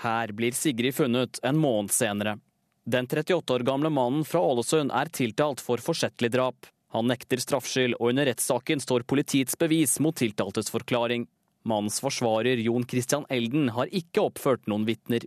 Speaker 31: Her blir Sigrid funnet en måned senere. Den 38 år gamle mannen fra Ålesund er tiltalt for forsettlig drap. Han nekter straffskyld, og under rettssaken står politiets bevis mot tiltaltes forklaring. Mannens forsvarer Jon Christian Elden har ikke oppført noen vitner.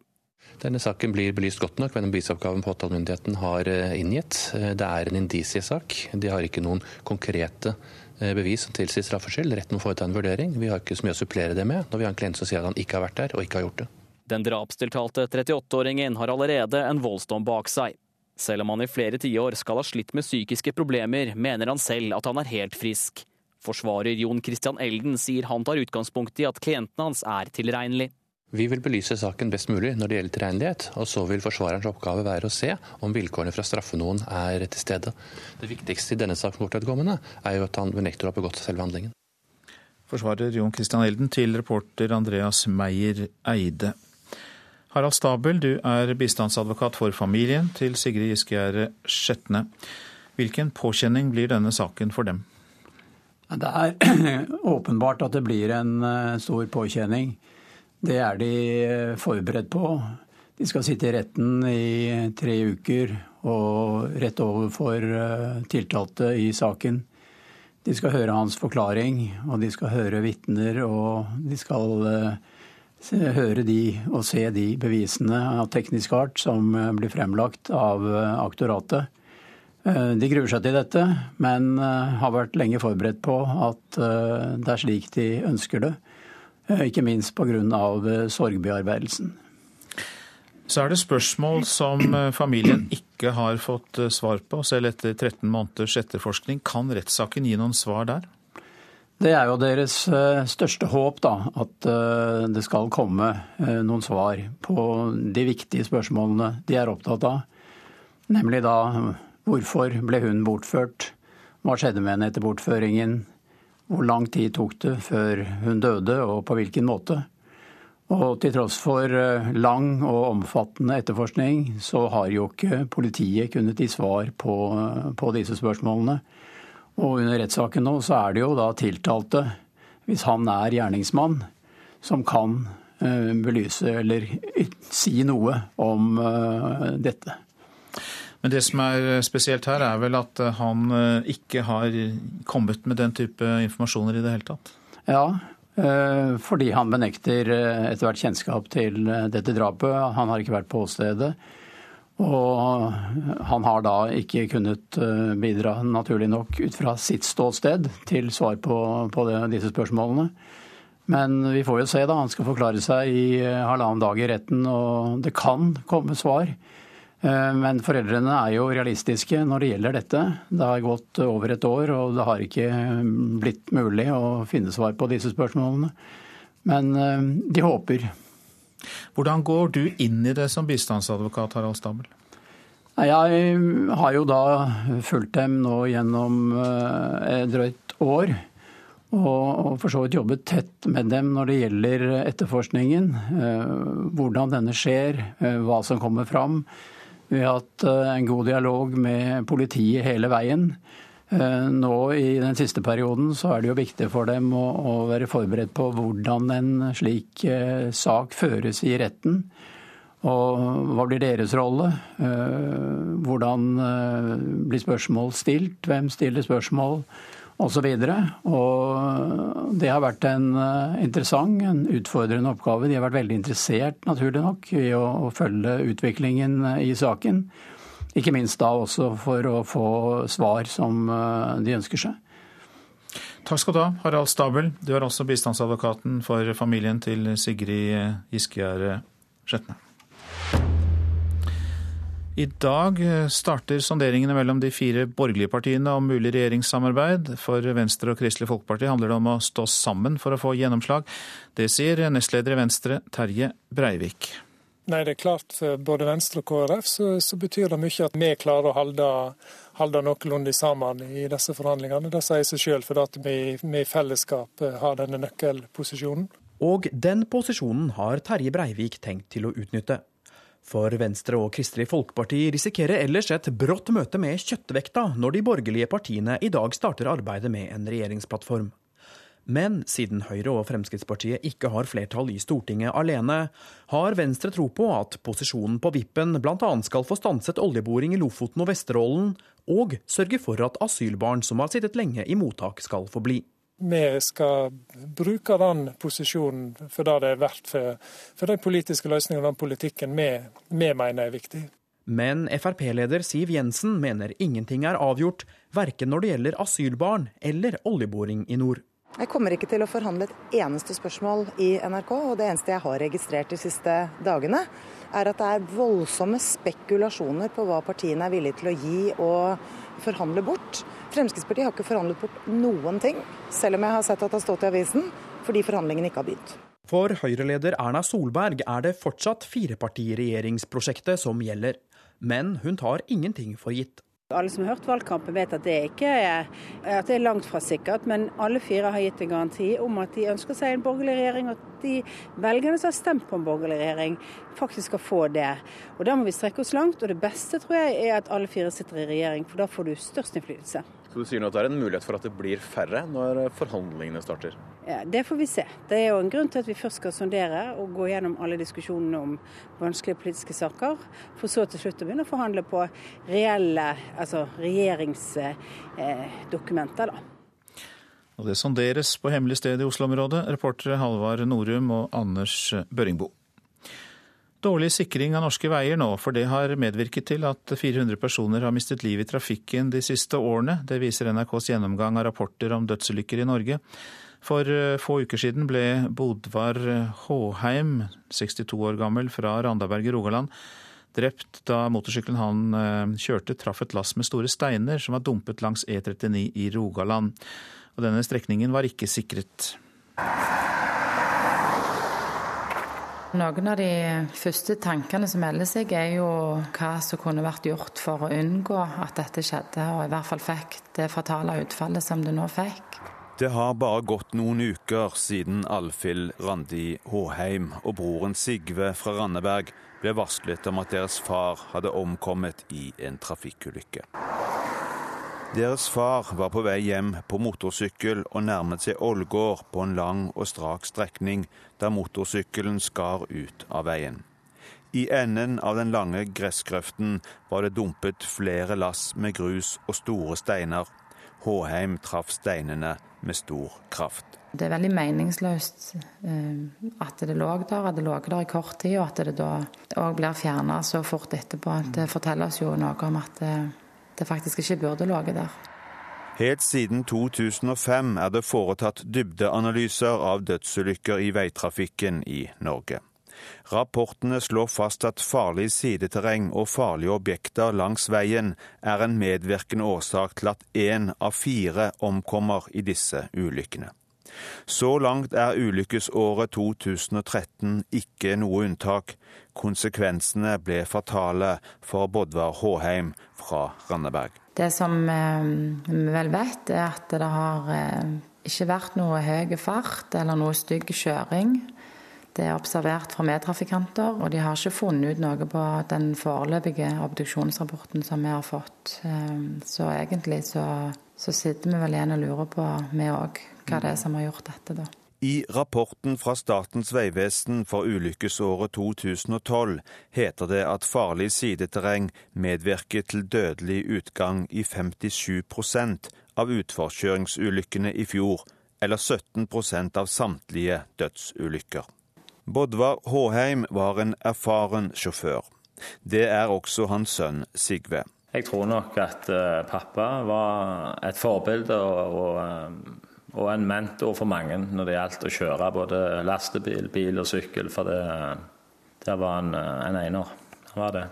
Speaker 32: Denne saken blir belyst godt nok ved den bevisoppgaven påtalemyndigheten har eh, inngitt. Eh, det er en indisiesak. De har ikke noen konkrete eh, bevis som tilsier straffskyld. Retten må foreta en vurdering. Vi har ikke så mye å supplere det med når vi har en klient som sier at han ikke har vært der og ikke har gjort det.
Speaker 31: Den drapstiltalte 38-åringen har allerede en voldsdom bak seg. Selv om han i flere tiår skal ha slitt med psykiske problemer, mener han selv at han er helt frisk. Forsvarer Jon Christian Elden sier han tar utgangspunkt i at klienten hans er tilregnelig.
Speaker 32: Vi vil belyse saken best mulig når det gjelder tilregnelighet, og så vil forsvarerens oppgave være å se om vilkårene for å straffe noen er til stede. Det viktigste i denne saken er jo at han benekter å ha begått selve handlingen.
Speaker 1: Forsvarer Jon Christian Elden til reporter Andreas Meyer Eide. Harald Stabel, du er bistandsadvokat for familien til Sigrid Giskegjerde Skjetne. Hvilken påkjenning blir denne saken for dem?
Speaker 33: Det er åpenbart at det blir en eh, stor påkjenning. Det er de eh, forberedt på. De skal sitte i retten i tre uker og rett overfor eh, tiltalte i saken. De skal høre hans forklaring, og de skal høre vitner, og de skal høre de og se de bevisene av teknisk art som eh, blir fremlagt av eh, aktoratet. Eh, de gruer seg til dette, men har vært lenge forberedt på at det er slik de ønsker det. Ikke minst pga. sorgbearbeidelsen.
Speaker 1: Så er det spørsmål som familien ikke har fått svar på, selv etter 13 måneders etterforskning. Kan rettssaken gi noen svar der?
Speaker 33: Det er jo deres eh, største håp, da, at det skal komme noen svar på de viktige spørsmålene de er opptatt av. Nemlig da hvorfor ble hun bortført? Hva skjedde med henne etter bortføringen? Hvor lang tid tok det før hun døde, og på hvilken måte? Og til tross for eh, lang og omfattende etterforskning, så har jo ikke politiet kunnet gi svar på, på disse spørsmålene. Og under rettssaken nå så er det jo da tiltalte, hvis han er gjerningsmann, som kan uh, belyse eller si noe om uh, dette.
Speaker 1: Men det som er spesielt her, er vel at han ikke har kommet med den type informasjoner i det hele tatt?
Speaker 33: Ja, Eh, fordi han benekter eh, etter hvert kjennskap til eh, dette drapet. Han har ikke vært på åstedet. Og han har da ikke kunnet bidra, naturlig nok, ut fra sitt ståsted til svar på, på det, disse spørsmålene. Men vi får jo se, da. Han skal forklare seg i halvannen dag i retten, og det kan komme svar. Eh, men foreldrene er jo realistiske når det gjelder dette. Det har gått over et år, og det har ikke blitt mulig å finne svar på disse spørsmålene. Men eh, de håper.
Speaker 1: Hvordan går du inn i det som bistandsadvokat, Harald Stabel?
Speaker 33: Jeg har jo da fulgt dem nå gjennom et eh, drøyt år. Og for så vidt jobbet tett med dem når det gjelder etterforskningen. Hvordan denne skjer, hva som kommer fram. Vi har hatt eh, en god dialog med politiet hele veien. Eh, nå i den siste perioden så er det jo viktig for dem å, å være forberedt på hvordan en slik eh, sak føres i retten. Og hva blir deres rolle? Hvordan blir spørsmål stilt? Hvem stiller spørsmål? Og, så og Det har vært en eh, interessant, en utfordrende oppgave. De har vært veldig interessert, naturlig nok, i å, å følge utviklingen eh, i saken. Ikke minst da også for å få svar som eh, de ønsker seg.
Speaker 1: Takk skal du ha, Harald Stabel. Du er også bistandsadvokaten for familien til Sigrid Giskegjerde Skjetne. I dag starter sonderingene mellom de fire borgerlige partiene om mulig regjeringssamarbeid. For Venstre og Kristelig Folkeparti handler det om å stå sammen for å få gjennomslag. Det sier nestleder i Venstre, Terje Breivik.
Speaker 34: Nei, det er klart For både Venstre og KrF så, så betyr det mye at vi klarer å holde, holde noenlunde sammen i disse forhandlingene. Det sier seg selv for at vi, vi i fellesskap har denne nøkkelposisjonen.
Speaker 35: Og den posisjonen har Terje Breivik tenkt til å utnytte. For Venstre og Kristelig Folkeparti risikerer ellers et brått møte med kjøttvekta når de borgerlige partiene i dag starter arbeidet med en regjeringsplattform. Men siden Høyre og Fremskrittspartiet ikke har flertall i Stortinget alene, har Venstre tro på at posisjonen på vippen bl.a. skal få stanset oljeboring i Lofoten og Vesterålen, og sørge for at asylbarn som har sittet lenge i mottak, skal få bli
Speaker 34: vi skal bruke den posisjonen for det det er verdt for, for de politiske løsningene og den politikken vi, vi mener er viktig.
Speaker 35: Men Frp-leder Siv Jensen mener ingenting er avgjort, verken når det gjelder asylbarn eller oljeboring i nord.
Speaker 30: Jeg kommer ikke til å forhandle et eneste spørsmål i NRK, og det eneste jeg har registrert de siste dagene, er at det er voldsomme spekulasjoner på hva partiene er villige til å gi og forhandle bort. Fremskrittspartiet har ikke forhandlet bort noen ting, selv om jeg har sett at det har stått i avisen, fordi forhandlingene ikke har begynt.
Speaker 35: For Høyre-leder Erna Solberg er det fortsatt firepartiregjeringsprosjektet som gjelder. Men hun tar ingenting for gitt.
Speaker 36: Alle som har hørt valgkampen vet at det, er, at det er langt fra sikkert, men alle fire har gitt en garanti om at de ønsker seg en borgerlig regjering, og at de velgerne som har stemt på en borgerlig regjering, faktisk skal få det. Og Da må vi strekke oss langt, og det beste tror jeg er at alle fire sitter i regjering, for da får du størst innflytelse.
Speaker 37: Så du sier nå at det er en mulighet for at det blir færre når forhandlingene starter?
Speaker 36: Det får vi se. Det er jo en grunn til at vi først skal sondere og gå gjennom alle diskusjonene om vanskelige politiske saker, for så til slutt å begynne å forhandle på reelle altså regjeringsdokumenter. Eh,
Speaker 1: Og Det sonderes på hemmelig sted i Oslo-området. Reportere Halvard Norum og Anders Børingbo. Dårlig sikring av norske veier nå, for det har medvirket til at 400 personer har mistet livet i trafikken de siste årene. Det viser NRKs gjennomgang av rapporter om dødsulykker i Norge. For få uker siden ble Bodvar Håheim, 62 år gammel, fra Randaberg i Rogaland, drept da motorsykkelen han kjørte traff et lass med store steiner som var dumpet langs E39 i Rogaland. Og denne strekningen var ikke sikret.
Speaker 38: Noen av de første tankene som melder seg, er jo hva som kunne vært gjort for å unngå at dette skjedde, og i hvert fall fikk det fatale utfallet som det nå fikk.
Speaker 39: Det har bare gått noen uker siden Alfhild Randi Håheim og broren Sigve fra Randeberg ble varslet om at deres far hadde omkommet i en trafikkulykke. Deres far var på vei hjem på motorsykkel og nærmet seg Ålgård på en lang og strak strekning der motorsykkelen skar ut av veien. I enden av den lange gressgrøften var det dumpet flere lass med grus og store steiner. Håheim traff steinene med stor kraft.
Speaker 38: Det er veldig meningsløst eh, at det lå der, at det lå der i kort tid, og at det da òg blir fjerna så fort etterpå. Det forteller oss jo noe om at det det faktisk ikke burde ligget der.
Speaker 39: Helt siden 2005 er det foretatt dybdeanalyser av dødsulykker i veitrafikken i Norge. Rapportene slår fast at farlig sideterreng og farlige objekter langs veien er en medvirkende årsak til at én av fire omkommer i disse ulykkene. Så langt er ulykkesåret 2013 ikke noe unntak. Konsekvensene ble fatale for Bodvar Håheim fra Randeberg.
Speaker 38: Det som eh, vi vel vet, er at det har eh, ikke vært noe høy fart eller noe stygg kjøring. Det er observert fra medtrafikanter, og de har ikke funnet ut noe på den foreløpige obduksjonsrapporten som vi har fått. Eh, så egentlig så, så sitter vi vel igjen og lurer på, vi òg, hva det er som har gjort dette, da.
Speaker 39: I rapporten fra Statens vegvesen for ulykkesåret 2012 heter det at farlig sideterreng medvirker til dødelig utgang i 57% av utforkjøringsulykkene i fjor, eller 17% av samtlige dødsulykker. Bodvar Håheim var en erfaren sjåfør. Det er også hans sønn Sigve.
Speaker 40: Jeg tror nok at eh, pappa var et forbilde og, og eh, og en mentor for mange når det gjaldt å kjøre både lastebil, bil og sykkel. For det, der var han en einer. Han var det.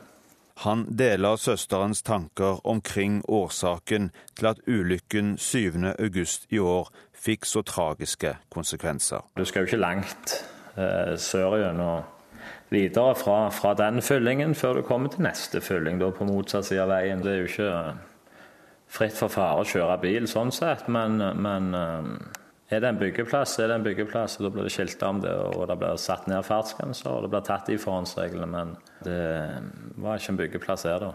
Speaker 39: Han deler søsterens tanker omkring årsaken til at ulykken 7.8 i år fikk så tragiske konsekvenser.
Speaker 40: Du skal jo ikke langt eh, sørgjennom videre fra, fra, den fyllingen før du kommer til neste fylling, da på motsatt side av veien. Det er jo ikke fritt for fare å kjøre bil, sånn sett. Men, men, eh, er det en byggeplass, er det en byggeplass. og Da blir det skilta om det, og det blir satt ned fartsgrenser, og det blir tatt i forhåndsreglene. Men det var ikke en byggeplass her, da.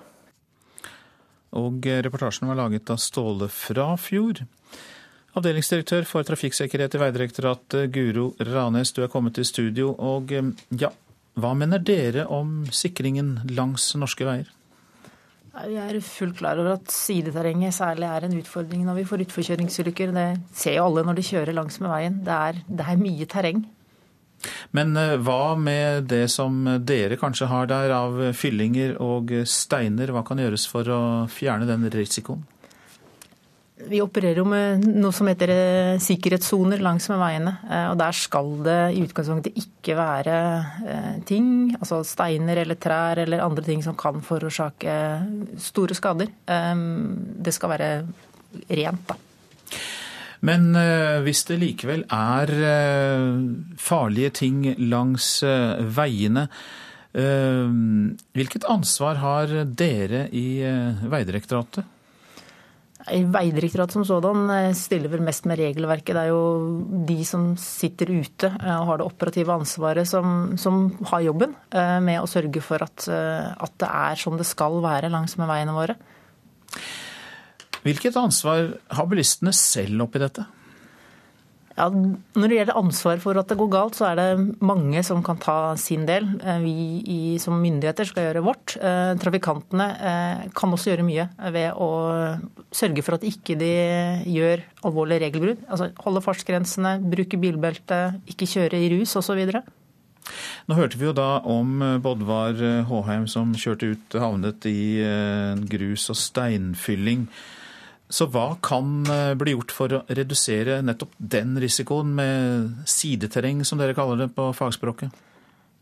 Speaker 1: Og reportasjen var laget av Ståle Frafjord. Avdelingsdirektør for trafikksikkerhet i Vegdirektoratet, Guro Ranes, du er kommet til studio. Og eh, ja, hva mener dere om sikringen langs norske veier?
Speaker 41: Vi er fullt klar over at sideterrenget særlig er en utfordring når vi får utforkjøringsulykker. Det ser jo alle når de kjører langs med veien. Det er, det er mye terreng.
Speaker 1: Men eh, hva med det som dere kanskje har der av fyllinger og steiner? Hva kan gjøres for å fjerne den risikoen?
Speaker 41: Vi opererer jo med noe som heter eh, sikkerhetssoner langs med veiene. Eh, og Der skal det i utgangspunktet ikke være eh, ting, altså steiner eller trær eller andre ting som kan forårsake store skader. Det skal være rent, da.
Speaker 1: Men hvis det likevel er farlige ting langs veiene, hvilket ansvar har dere i Vegdirektoratet?
Speaker 41: Vegdirektoratet som sådan eh, stiller vel mest med regelverket. Det er jo de som sitter ute eh, og har det operative ansvaret, som, som har jobben eh, med å sørge for at, at, det er som det skal være langs med veiene våre.
Speaker 1: Hvilket ansvar har bilistene selv oppi dette?
Speaker 41: Ja, når det gjelder ansvar for at det går galt, så er det mange som kan ta sin del. Eh, vi som myndigheter skal gjøre vårt. Eh, trafikantene eh, kan også gjøre mye ved å sørge for at ikke de gjør alvorlige regelbrudd. Altså holde fartsgrensene, bruke bilbelte, ikke kjøre i rus osv.
Speaker 1: Nå hørte vi jo da om Bodvar Håheim som kjørte ut havnet i grus- og steinfylling. Så hva kan eh, bli gjort for å redusere nettopp den risikoen med sideterreng, som dere kaller det på fagspråket?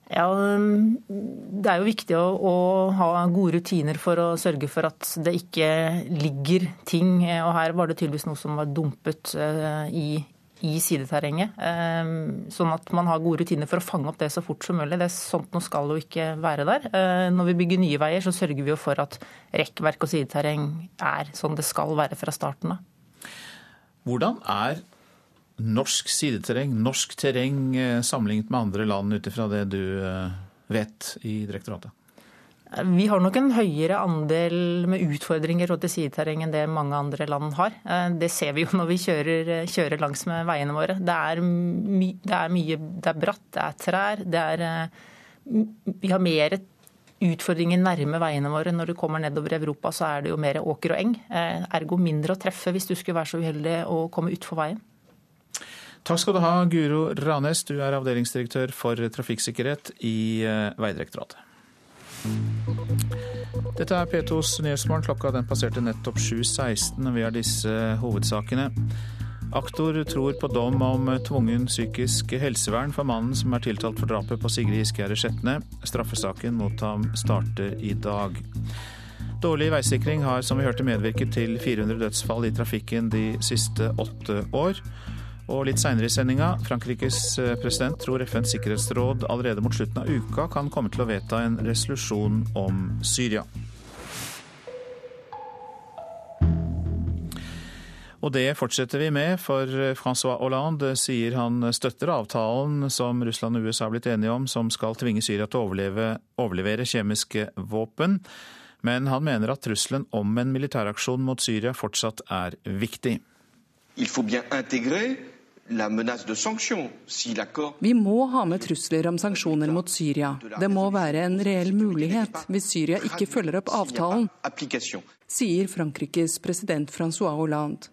Speaker 41: Ja, Det er jo viktig å, å, ha gode rutiner for å sørge for at det ikke ligger ting. Og her var det tydeligvis noe som var dumpet i, i sideterrenget. Sånn at man har gode rutiner for å fange opp det så fort som mulig. Det er Sånt noe skal jo ikke være der. Når vi bygger nye veier, så sørger vi jo for at rekkverk og sideterreng er sånn det skal være fra starten av.
Speaker 1: Hvordan er norsk sideterreng, norsk terreng eh, sammenlignet med andre land, ut ifra det du eh, vet i direktoratet?
Speaker 41: Vi har nok en høyere andel med utfordringer til sideterreng enn det mange andre land har. Eh, det ser vi jo når vi kjører, kjører langs med veiene våre. Det er, my, det er, mye Det er bratt, det er trær. Det er, vi har mer utfordringer nærme veiene våre. Når du kommer nedover Europa, så er det jo mer åker og eng. Ergo mindre å treffe hvis du skulle være så uheldig å komme utfor veien.
Speaker 1: Takk skal du ha, Guro Ranes. Du er avdelingsdirektør for trafikksikkerhet i eh, Vegdirektoratet. Dette er P2s Nyhetsmorgen. Klokka den passerte nettopp 7.16. Vi har disse hovedsakene. Aktor tror på dom om tvungen psykisk helsevern for mannen som er tiltalt for drapet på Sigrid Giskegjerde Skjetne. Straffesaken mot ham starter i dag. Dårlig veisikring har som vi hørte medvirket til 400 dødsfall i trafikken de siste åtte år. Og litt seinere i sendinga, Frankrikes eh, president tror FNs sikkerhetsråd allerede mot slutten av uka kan komme til å vedta en resolusjon om Syria. Og det fortsetter vi med, for Francois Hollande sier han støtter avtalen som Russland og USA har blitt enige om, som skal tvinge Syria til å overleve, overlevere kjemiske våpen. Men han mener at trusselen om en militæraksjon mot Syria fortsatt er viktig.
Speaker 42: Il faut bien intégrer
Speaker 43: vi må ha med trusler om sanksjoner mot Syria. Det må være en reell mulighet hvis Syria ikke følger opp avtalen, sier Frankrikes president Francois Hollande.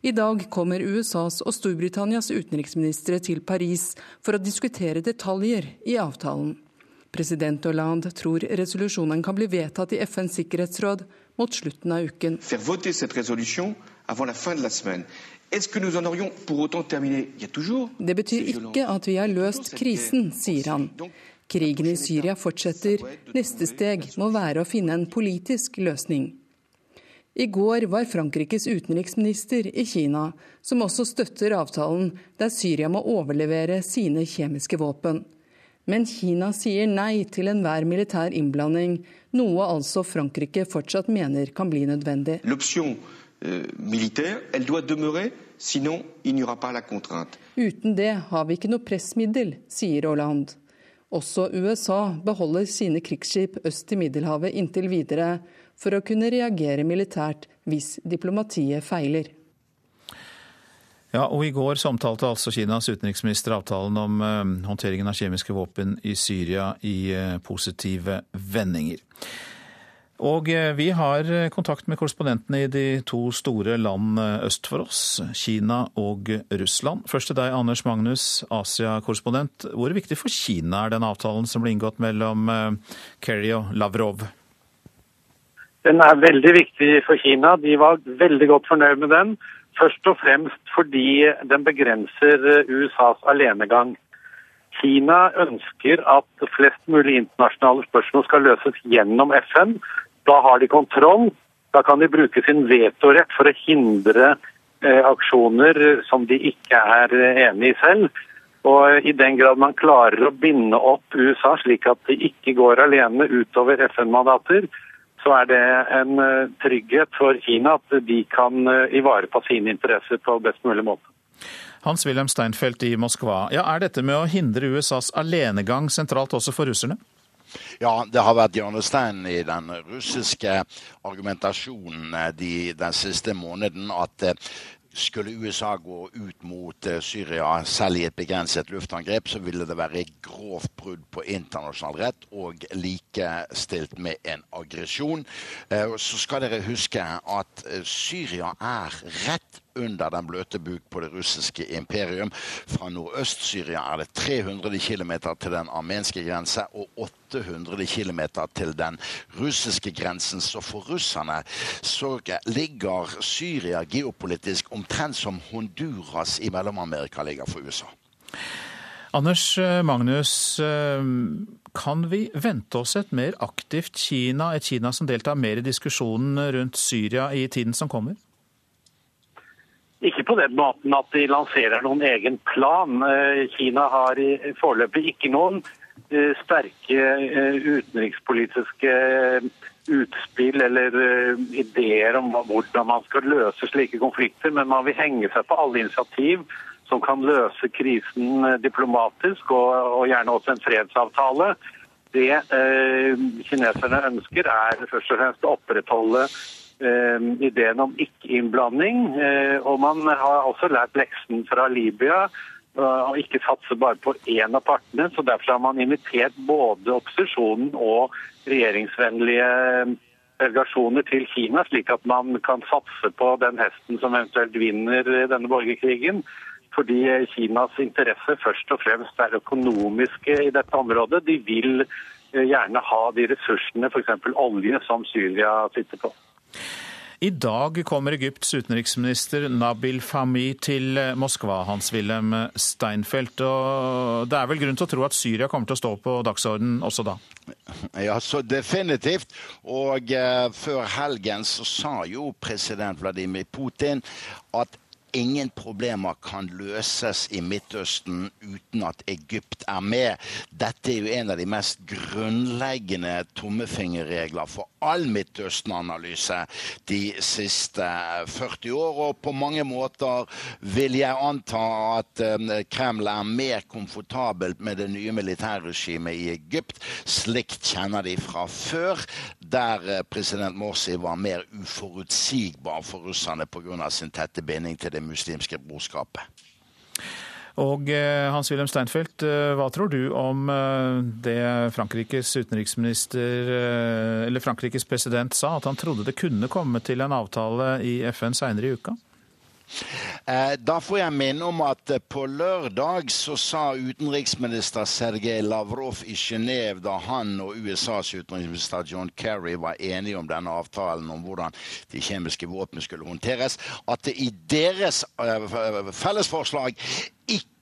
Speaker 43: I dag kommer USAs og Storbritannias utenriksministre til Paris for å diskutere detaljer i avtalen. President Hollande tror resolusjonen kan bli vedtatt i FNs sikkerhetsråd mot slutten av uken. Det betyr ikke at vi har løst krisen, sier han. Krigen i Syria fortsetter. Neste steg må være å finne en politisk løsning. I går var Frankrikes utenriksminister i Kina, som også støtter avtalen der Syria må overlevere sine kjemiske våpen. Men Kina sier nei til enhver militær innblanding, noe altså Frankrike fortsatt mener kan bli nødvendig.
Speaker 42: Euh, militaire, elle doit demeurer, sinon il n'y aura pas la contrainte.
Speaker 43: Uten det har vi ikke noe pressmiddel, sier Hollande. Også USA beholder sine krigsskip øst i Middelhavet inntil videre, for å kunne reagere militært hvis diplomatiet feiler.
Speaker 1: Ja, og I går samtalte altså Kinas utenriksminister avtalen om uh, håndteringen av kjemiske våpen i Syria i uh, positive vendinger. Og eh, vi har eh, kontakt med korrespondentene i de to store land eh, øst for oss, Kina og Russland. Først til deg, Anders Magnus, Asia-korrespondent. Hvor viktig for Kina er den avtalen som ble inngått mellom Kerry og Lavrov?
Speaker 44: Den er veldig viktig for Kina. De var veldig godt fornøyd med den. Først og fremst fordi den begrenser USAs alenegang. Kina ønsker at flest mulig internasjonale spørsmål skal løses gjennom FN, da har de kontroll. Da kan de bruke sin vetorett for å hindre eh, aksjoner som de ikke er eh, enig i selv. Og I den grad man klarer å binde opp USA slik at de ikke går alene utover FN-mandater, så er det en eh, trygghet for Kina at de kan eh, ivareta sine interesser på best mulig måte.
Speaker 1: Hans-Wilhelm Steinfeld i Moskva. Ja, er dette med å hindre USAs alenegang sentralt også for russerne?
Speaker 45: Ja, det har vært hjørnesteinen i den russiske argumentasjonen eh, de, den siste måneden at eh, skulle USA gå ut mot eh, Syria selv i et begrenset luftangrep, så ville det være grovt brudd på internasjonal rett og likestilt med en aggresjon. Så skal dere huske at Syria er rett under den bløte buk på det russiske imperium. Fra Nordøst-Syria er det 300 km til den armenske grense og 800 km til den russiske grensen. Så for russerne så ligger Syria geopolitisk omtrent som Honduras i Mellom-Amerika ligger for USA.
Speaker 1: Anders eh, Magnus, eh, kan vi vente oss et mer aktivt Kina, et Kina som deltar mer i diskusjonen rundt Syria i tiden som kommer?
Speaker 44: Ikke på den måten at de lanserer noen egen plan. Eh, Kina har foreløpig ikke noen sterke utenrikspolitiske utspill eller ideer om hvordan man skal løse slike konflikter, men man vil henge seg på alle initiativ som kan løse krisen eh, diplomatisk, og, gjerne også en fredsavtale. Det eh, kineserne ønsker, er først og fremst å opprettholde eh, ideen om ikke-innblanding. Eh, og man har også lært leksen fra Libya og eh, ikke satse bare på én av partene. så Derfor har man invitert både opposisjonen og regjeringsvennlige delegasjoner til Kina, slik at man kan satse på den hesten som eventuelt vinner denne borgerkrigen fordi Kinas interesse først og fremst er økonomiske i dette området. De vil eh, gjerne ha de ressursene, f.eks. olje, som Syria sitter på.
Speaker 1: I dag kommer Egypts utenriksminister Nabil Fahmi til eh, Moskva, Hans-Wilhelm Steinfeld. Og det er vel grunn til å tro at Syria kommer til å stå på dagsordenen også da?
Speaker 45: Ja, så definitivt. Og uh, før helgen så sa jo president Vladimir Putin at ingen problemer kan løses i Midtøsten uten at Egypt er med. Dette er jo en av de mest grunnleggende tommefingerregler for all Midtøsten-analyse de siste 40 år. Og på mange måter vil jeg anta at eh, Kreml er mer komfortabelt med det nye militærregimet i Egypt. Slikt kjenner de fra før, der eh, president Morsi var mer uforutsigbar for russerne pga. sin tette binding til det muslimske brorskapet.
Speaker 1: Og eh, Hans-Wilhelm Steinfeld, eh, hva tror du om det Frankrikes utenriksminister, eller Frankrikes president sa, at han trodde det kunne komme til en avtale i FN seinere i uka?
Speaker 45: Da får jeg minne om at på lørdag så sa utenriksminister Sergej Lavrov i Genéve, da han og USAs utenriksminister John Kerry var enige om denne avtalen om hvordan de kjemiske våpnene skulle håndteres, at det i deres fellesforslag ikke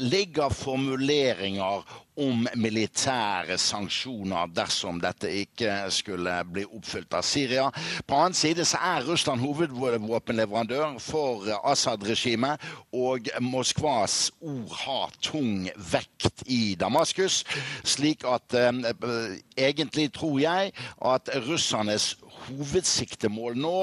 Speaker 45: ligger formuleringer om militære sanksjoner dersom dette ikke skulle bli oppfylt av Syria. På annen side så er Russland hovedvåpenleverandør for Assad-regimet, og Moskvas ord har tung vekt i Damaskus. Slik at eh, egentlig tror jeg at russernes hovedsiktemål nå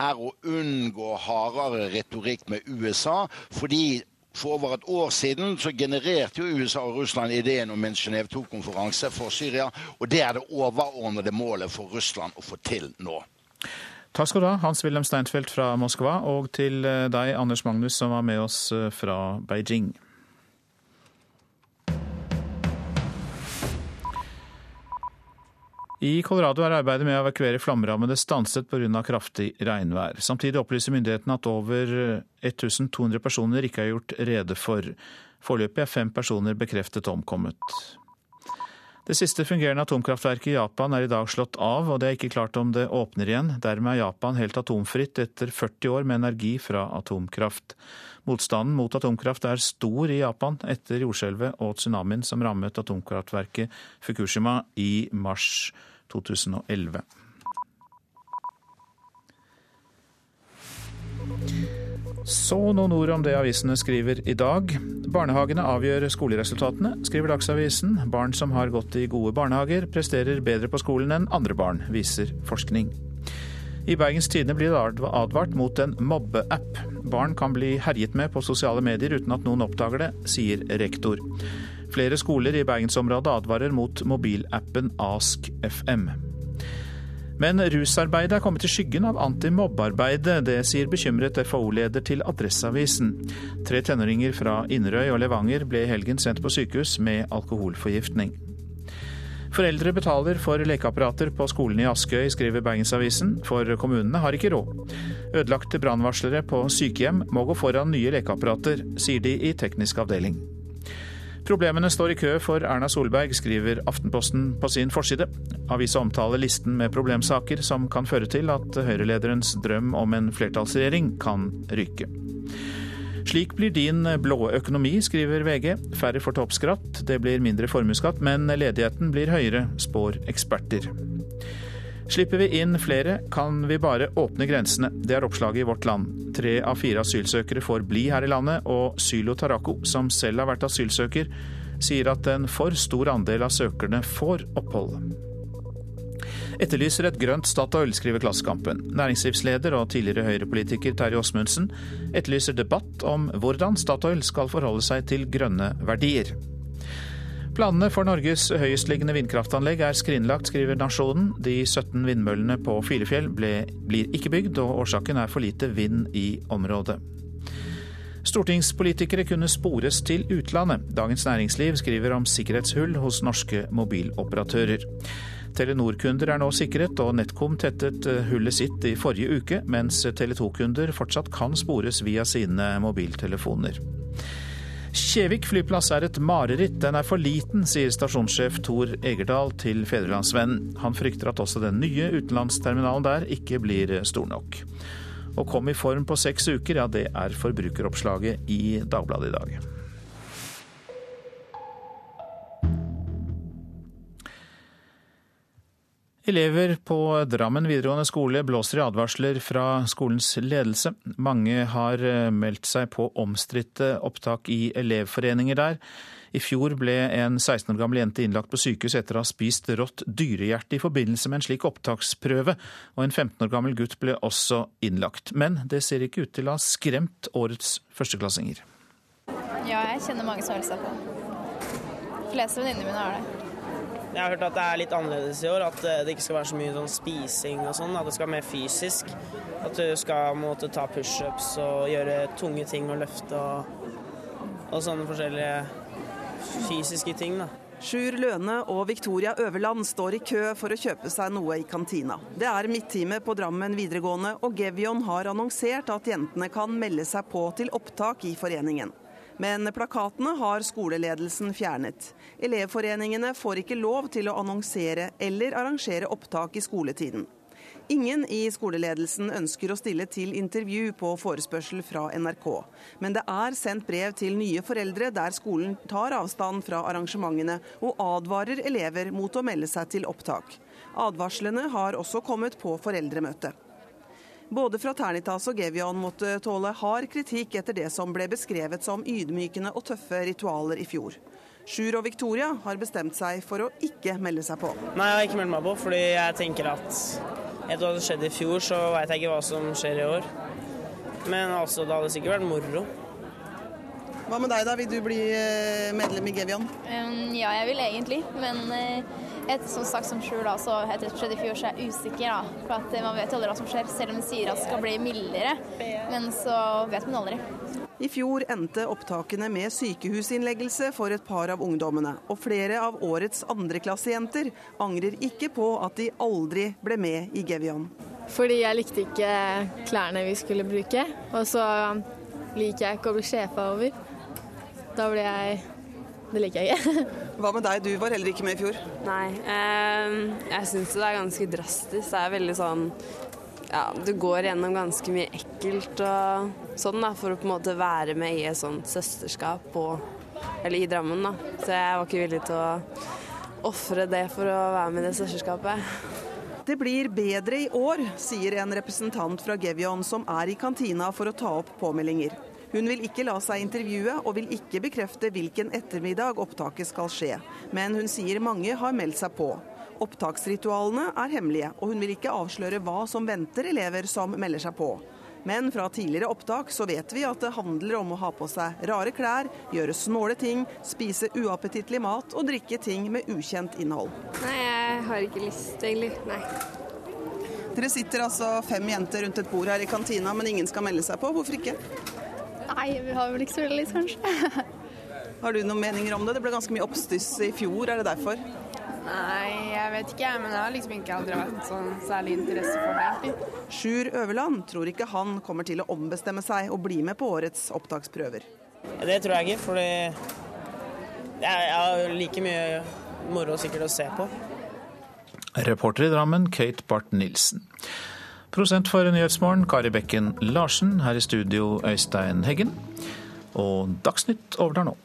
Speaker 45: er å unngå hardere retorikk med USA, fordi for over et år siden så genererte jo USA og Russland ideen om en Genéve 2-konferanse for Syria, og det er det overordnede målet for Russland å få til nå.
Speaker 1: Takk skal du ha, Hans-Wilhelm Steinfeld fra Moskva, og til deg, Anders Magnus, som var med oss eh, fra Beijing. I Colorado er arbeidet med å evakuere flomrammede stanset pga. kraftig regnvær. Samtidig opplyser myndighetene at over 1200 personer ikke er gjort rede for. Foreløpig er fem personer bekreftet omkommet. Det siste fungerende atomkraftverket i Japan er i dag slått av, og det er ikke klart om det åpner igjen. Dermed er Japan helt atomfritt etter 40 år med energi fra atomkraft. Motstanden mot atomkraft er stor i Japan etter jordskjelvet og tsunamien som rammet atomkraftverket Fukushima i mars 2011. Så noen ord om det avisene skriver i dag. Barnehagene avgjør skoleresultatene, skriver Dagsavisen. Barn som har gått i gode barnehager, presterer bedre på skolen enn andre barn, viser forskning. I Bergens Tidende blir det advart mot en mobbeapp. Barn kan bli herjet med på sosiale medier uten at noen oppdager det, sier rektor. Flere skoler i bergensområdet advarer mot mobilappen AskFM. Men rusarbeidet er kommet i skyggen av antimobbearbeidet. Det sier bekymret FAO-leder til Adresseavisen. Tre tenåringer fra Inderøy og Levanger ble i helgen sendt på sykehus med alkoholforgiftning. Foreldre betaler for lekeapparater på skolen i Askøy, skriver Bergensavisen, for kommunene har ikke råd. Ødelagte brannvarslere på sykehjem må gå foran nye lekeapparater, sier de i teknisk avdeling. Problemene står i kø for Erna Solberg, skriver Aftenposten på sin forside. Avisa omtaler listen med problemsaker som kan føre til at Høyre-lederens drøm om en flertallsregjering kan ryke. Slik blir din blå økonomi, skriver VG. Færre får toppskatt, det blir mindre formuesskatt, men ledigheten blir høyere, spår eksperter. Slipper vi inn flere, kan vi bare åpne grensene. Det er oppslaget i Vårt Land. Tre av fire asylsøkere får bli her i landet, og Sylo Tarako, som selv har vært asylsøker, sier at en for stor andel av søkerne får opphold. Etterlyser et grønt Statoil, skriver Klassekampen. Næringslivsleder og tidligere Høyre-politiker Terje Åsmundsen etterlyser debatt om hvordan Statoil skal forholde seg til grønne verdier. Planene for Norges høyestliggende vindkraftanlegg er skrinlagt, skriver Nasjonen. De 17 vindmøllene på Filefjell ble, blir ikke bygd, og årsaken er for lite vind i området. Stortingspolitikere kunne spores til utlandet. Dagens Næringsliv skriver om sikkerhetshull hos norske mobiloperatører. Telenor-kunder er nå sikret, og NetCom tettet eh, hullet sitt i forrige uke, mens Tele 2-kunder fortsatt kan spores via sine mobiltelefoner. Kjevik flyplass er et mareritt, den er for liten, sier stasjonssjef Tor Egerdal til Fedrelandsvennen. Han frykter at også den nye utenlandsterminalen der ikke blir stor nok. Å komme i form på seks uker, ja det er forbrukeroppslaget i Dagbladet i dag. Elever på Drammen videregående skole blåser i advarsler fra skolens ledelse. Mange har eh, meldt seg på omstridte opptak i elevforeninger der. I fjor ble en 16 år gammel jente innlagt på sykehus etter å ha spist rått dyrehjerte i forbindelse med en slik opptaksprøve, og en 15 år gammel gutt ble også innlagt. Men det ser ikke ut til å ha skremt årets førsteklassinger.
Speaker 46: Ja, jeg kjenner mange som har seg på. De fleste venninnene mine har det.
Speaker 47: Jeg har hørt at det er litt annerledes i år, at eh, det ikke skal være så mye sånn spising og sånn. At det skal være mer fysisk. At du skal måtte ta pushups og gjøre tunge ting og løfte og, og sånne forskjellige fysiske ting. da.
Speaker 48: Sjur Løne og Victoria Øverland står i kø for å kjøpe seg noe i kantina. Det er midttime på Drammen videregående, og Gevion har annonsert at jentene kan melde seg på til opptak i foreningen. Men plakatene har skoleledelsen fjernet. Elevforeningene får ikke lov til å annonsere eller arrangere opptak i skoletiden. Ingen i skoleledelsen ønsker å stille til intervju på forespørsel fra NRK. Men det er sendt brev til nye foreldre der skolen tar avstand fra arrangementene og advarer elever mot å melde seg til opptak. Advarslene har også kommet på foreldremøtet. Både Fraternitas og Gevion måtte tåle hard kritikk etter det som ble beskrevet som ydmykende og tøffe ritualer i fjor. Sjur og Victoria har bestemt seg for å ikke melde seg på.
Speaker 47: Nei, jeg har ikke meldt meg på, fordi jeg tenker at etter hva som skjedde i fjor, så veit jeg ikke hva som skjer i år. Men altså, det hadde sikkert vært moro.
Speaker 48: Hva med deg, da? Vil du bli eh, medlem i Gevion?
Speaker 46: Um, ja, jeg vil egentlig, men uh et, som sagt som Sjur, da, så etter det i fjor, så er jeg usikker. da, for at Man vet jo aldri hva som skjer, selv om de sier at det skal bli mildere. Men så vet man aldri.
Speaker 48: I fjor endte opptakene med sykehusinnleggelse for et par av ungdommene. Og flere av årets andreklassejenter angrer ikke på at de aldri ble med i Gevion.
Speaker 49: Fordi jeg likte ikke klærne vi skulle bruke. Og så liker jeg ikke å bli sjefa over. Da blir jeg det liker jeg ikke.
Speaker 48: Hva med deg, du var heller ikke med i fjor?
Speaker 50: Nei, eh, jeg syns det er ganske drastisk. Det er veldig sånn ja, du går gjennom ganske mye ekkelt og sånn da, for å på en måte være med i et sånt søsterskap på, eller i Drammen. da. Så jeg var ikke villig til å ofre det for å være med i det søsterskapet.
Speaker 48: Det blir bedre i år, sier en representant fra Gevion som er i kantina for å ta opp påmeldinger. Hun vil ikke la seg intervjue, og vil ikke bekrefte hvilken ettermiddag opptaket skal skje. Men hun sier mange har meldt seg på. Opptaksritualene er hemmelige, og hun vil ikke avsløre hva som venter elever som melder seg på. Men fra tidligere opptak så vet vi at det handler om å ha på seg rare klær, gjøre snåle ting, spise uappetittlig mat og drikke ting med ukjent innhold.
Speaker 50: Nei, jeg har ikke lyst, egentlig. Nei.
Speaker 48: Dere sitter altså fem jenter rundt et bord her i kantina, men ingen skal melde seg på. Hvorfor ikke?
Speaker 49: Nei, vi har vel ikke så veldig lyst, kanskje.
Speaker 48: Har du noen meninger om det? Det ble ganske mye oppstuss i fjor, er det derfor?
Speaker 51: Nei, jeg vet ikke, men jeg har liksom ikke aldri vært sånn særlig interesse for det.
Speaker 48: Sjur Øverland tror ikke han kommer til å ombestemme seg og bli med på årets opptaksprøver.
Speaker 47: Det tror jeg ikke, fordi jeg har like mye moro sikkert å se på.
Speaker 1: Reporter i Drammen, Kate Barth Nilsen. Prosent for Nyhetsmorgen, Kari Bekken Larsen. Her i studio, Øystein Heggen. Og Dagsnytt overtar nå.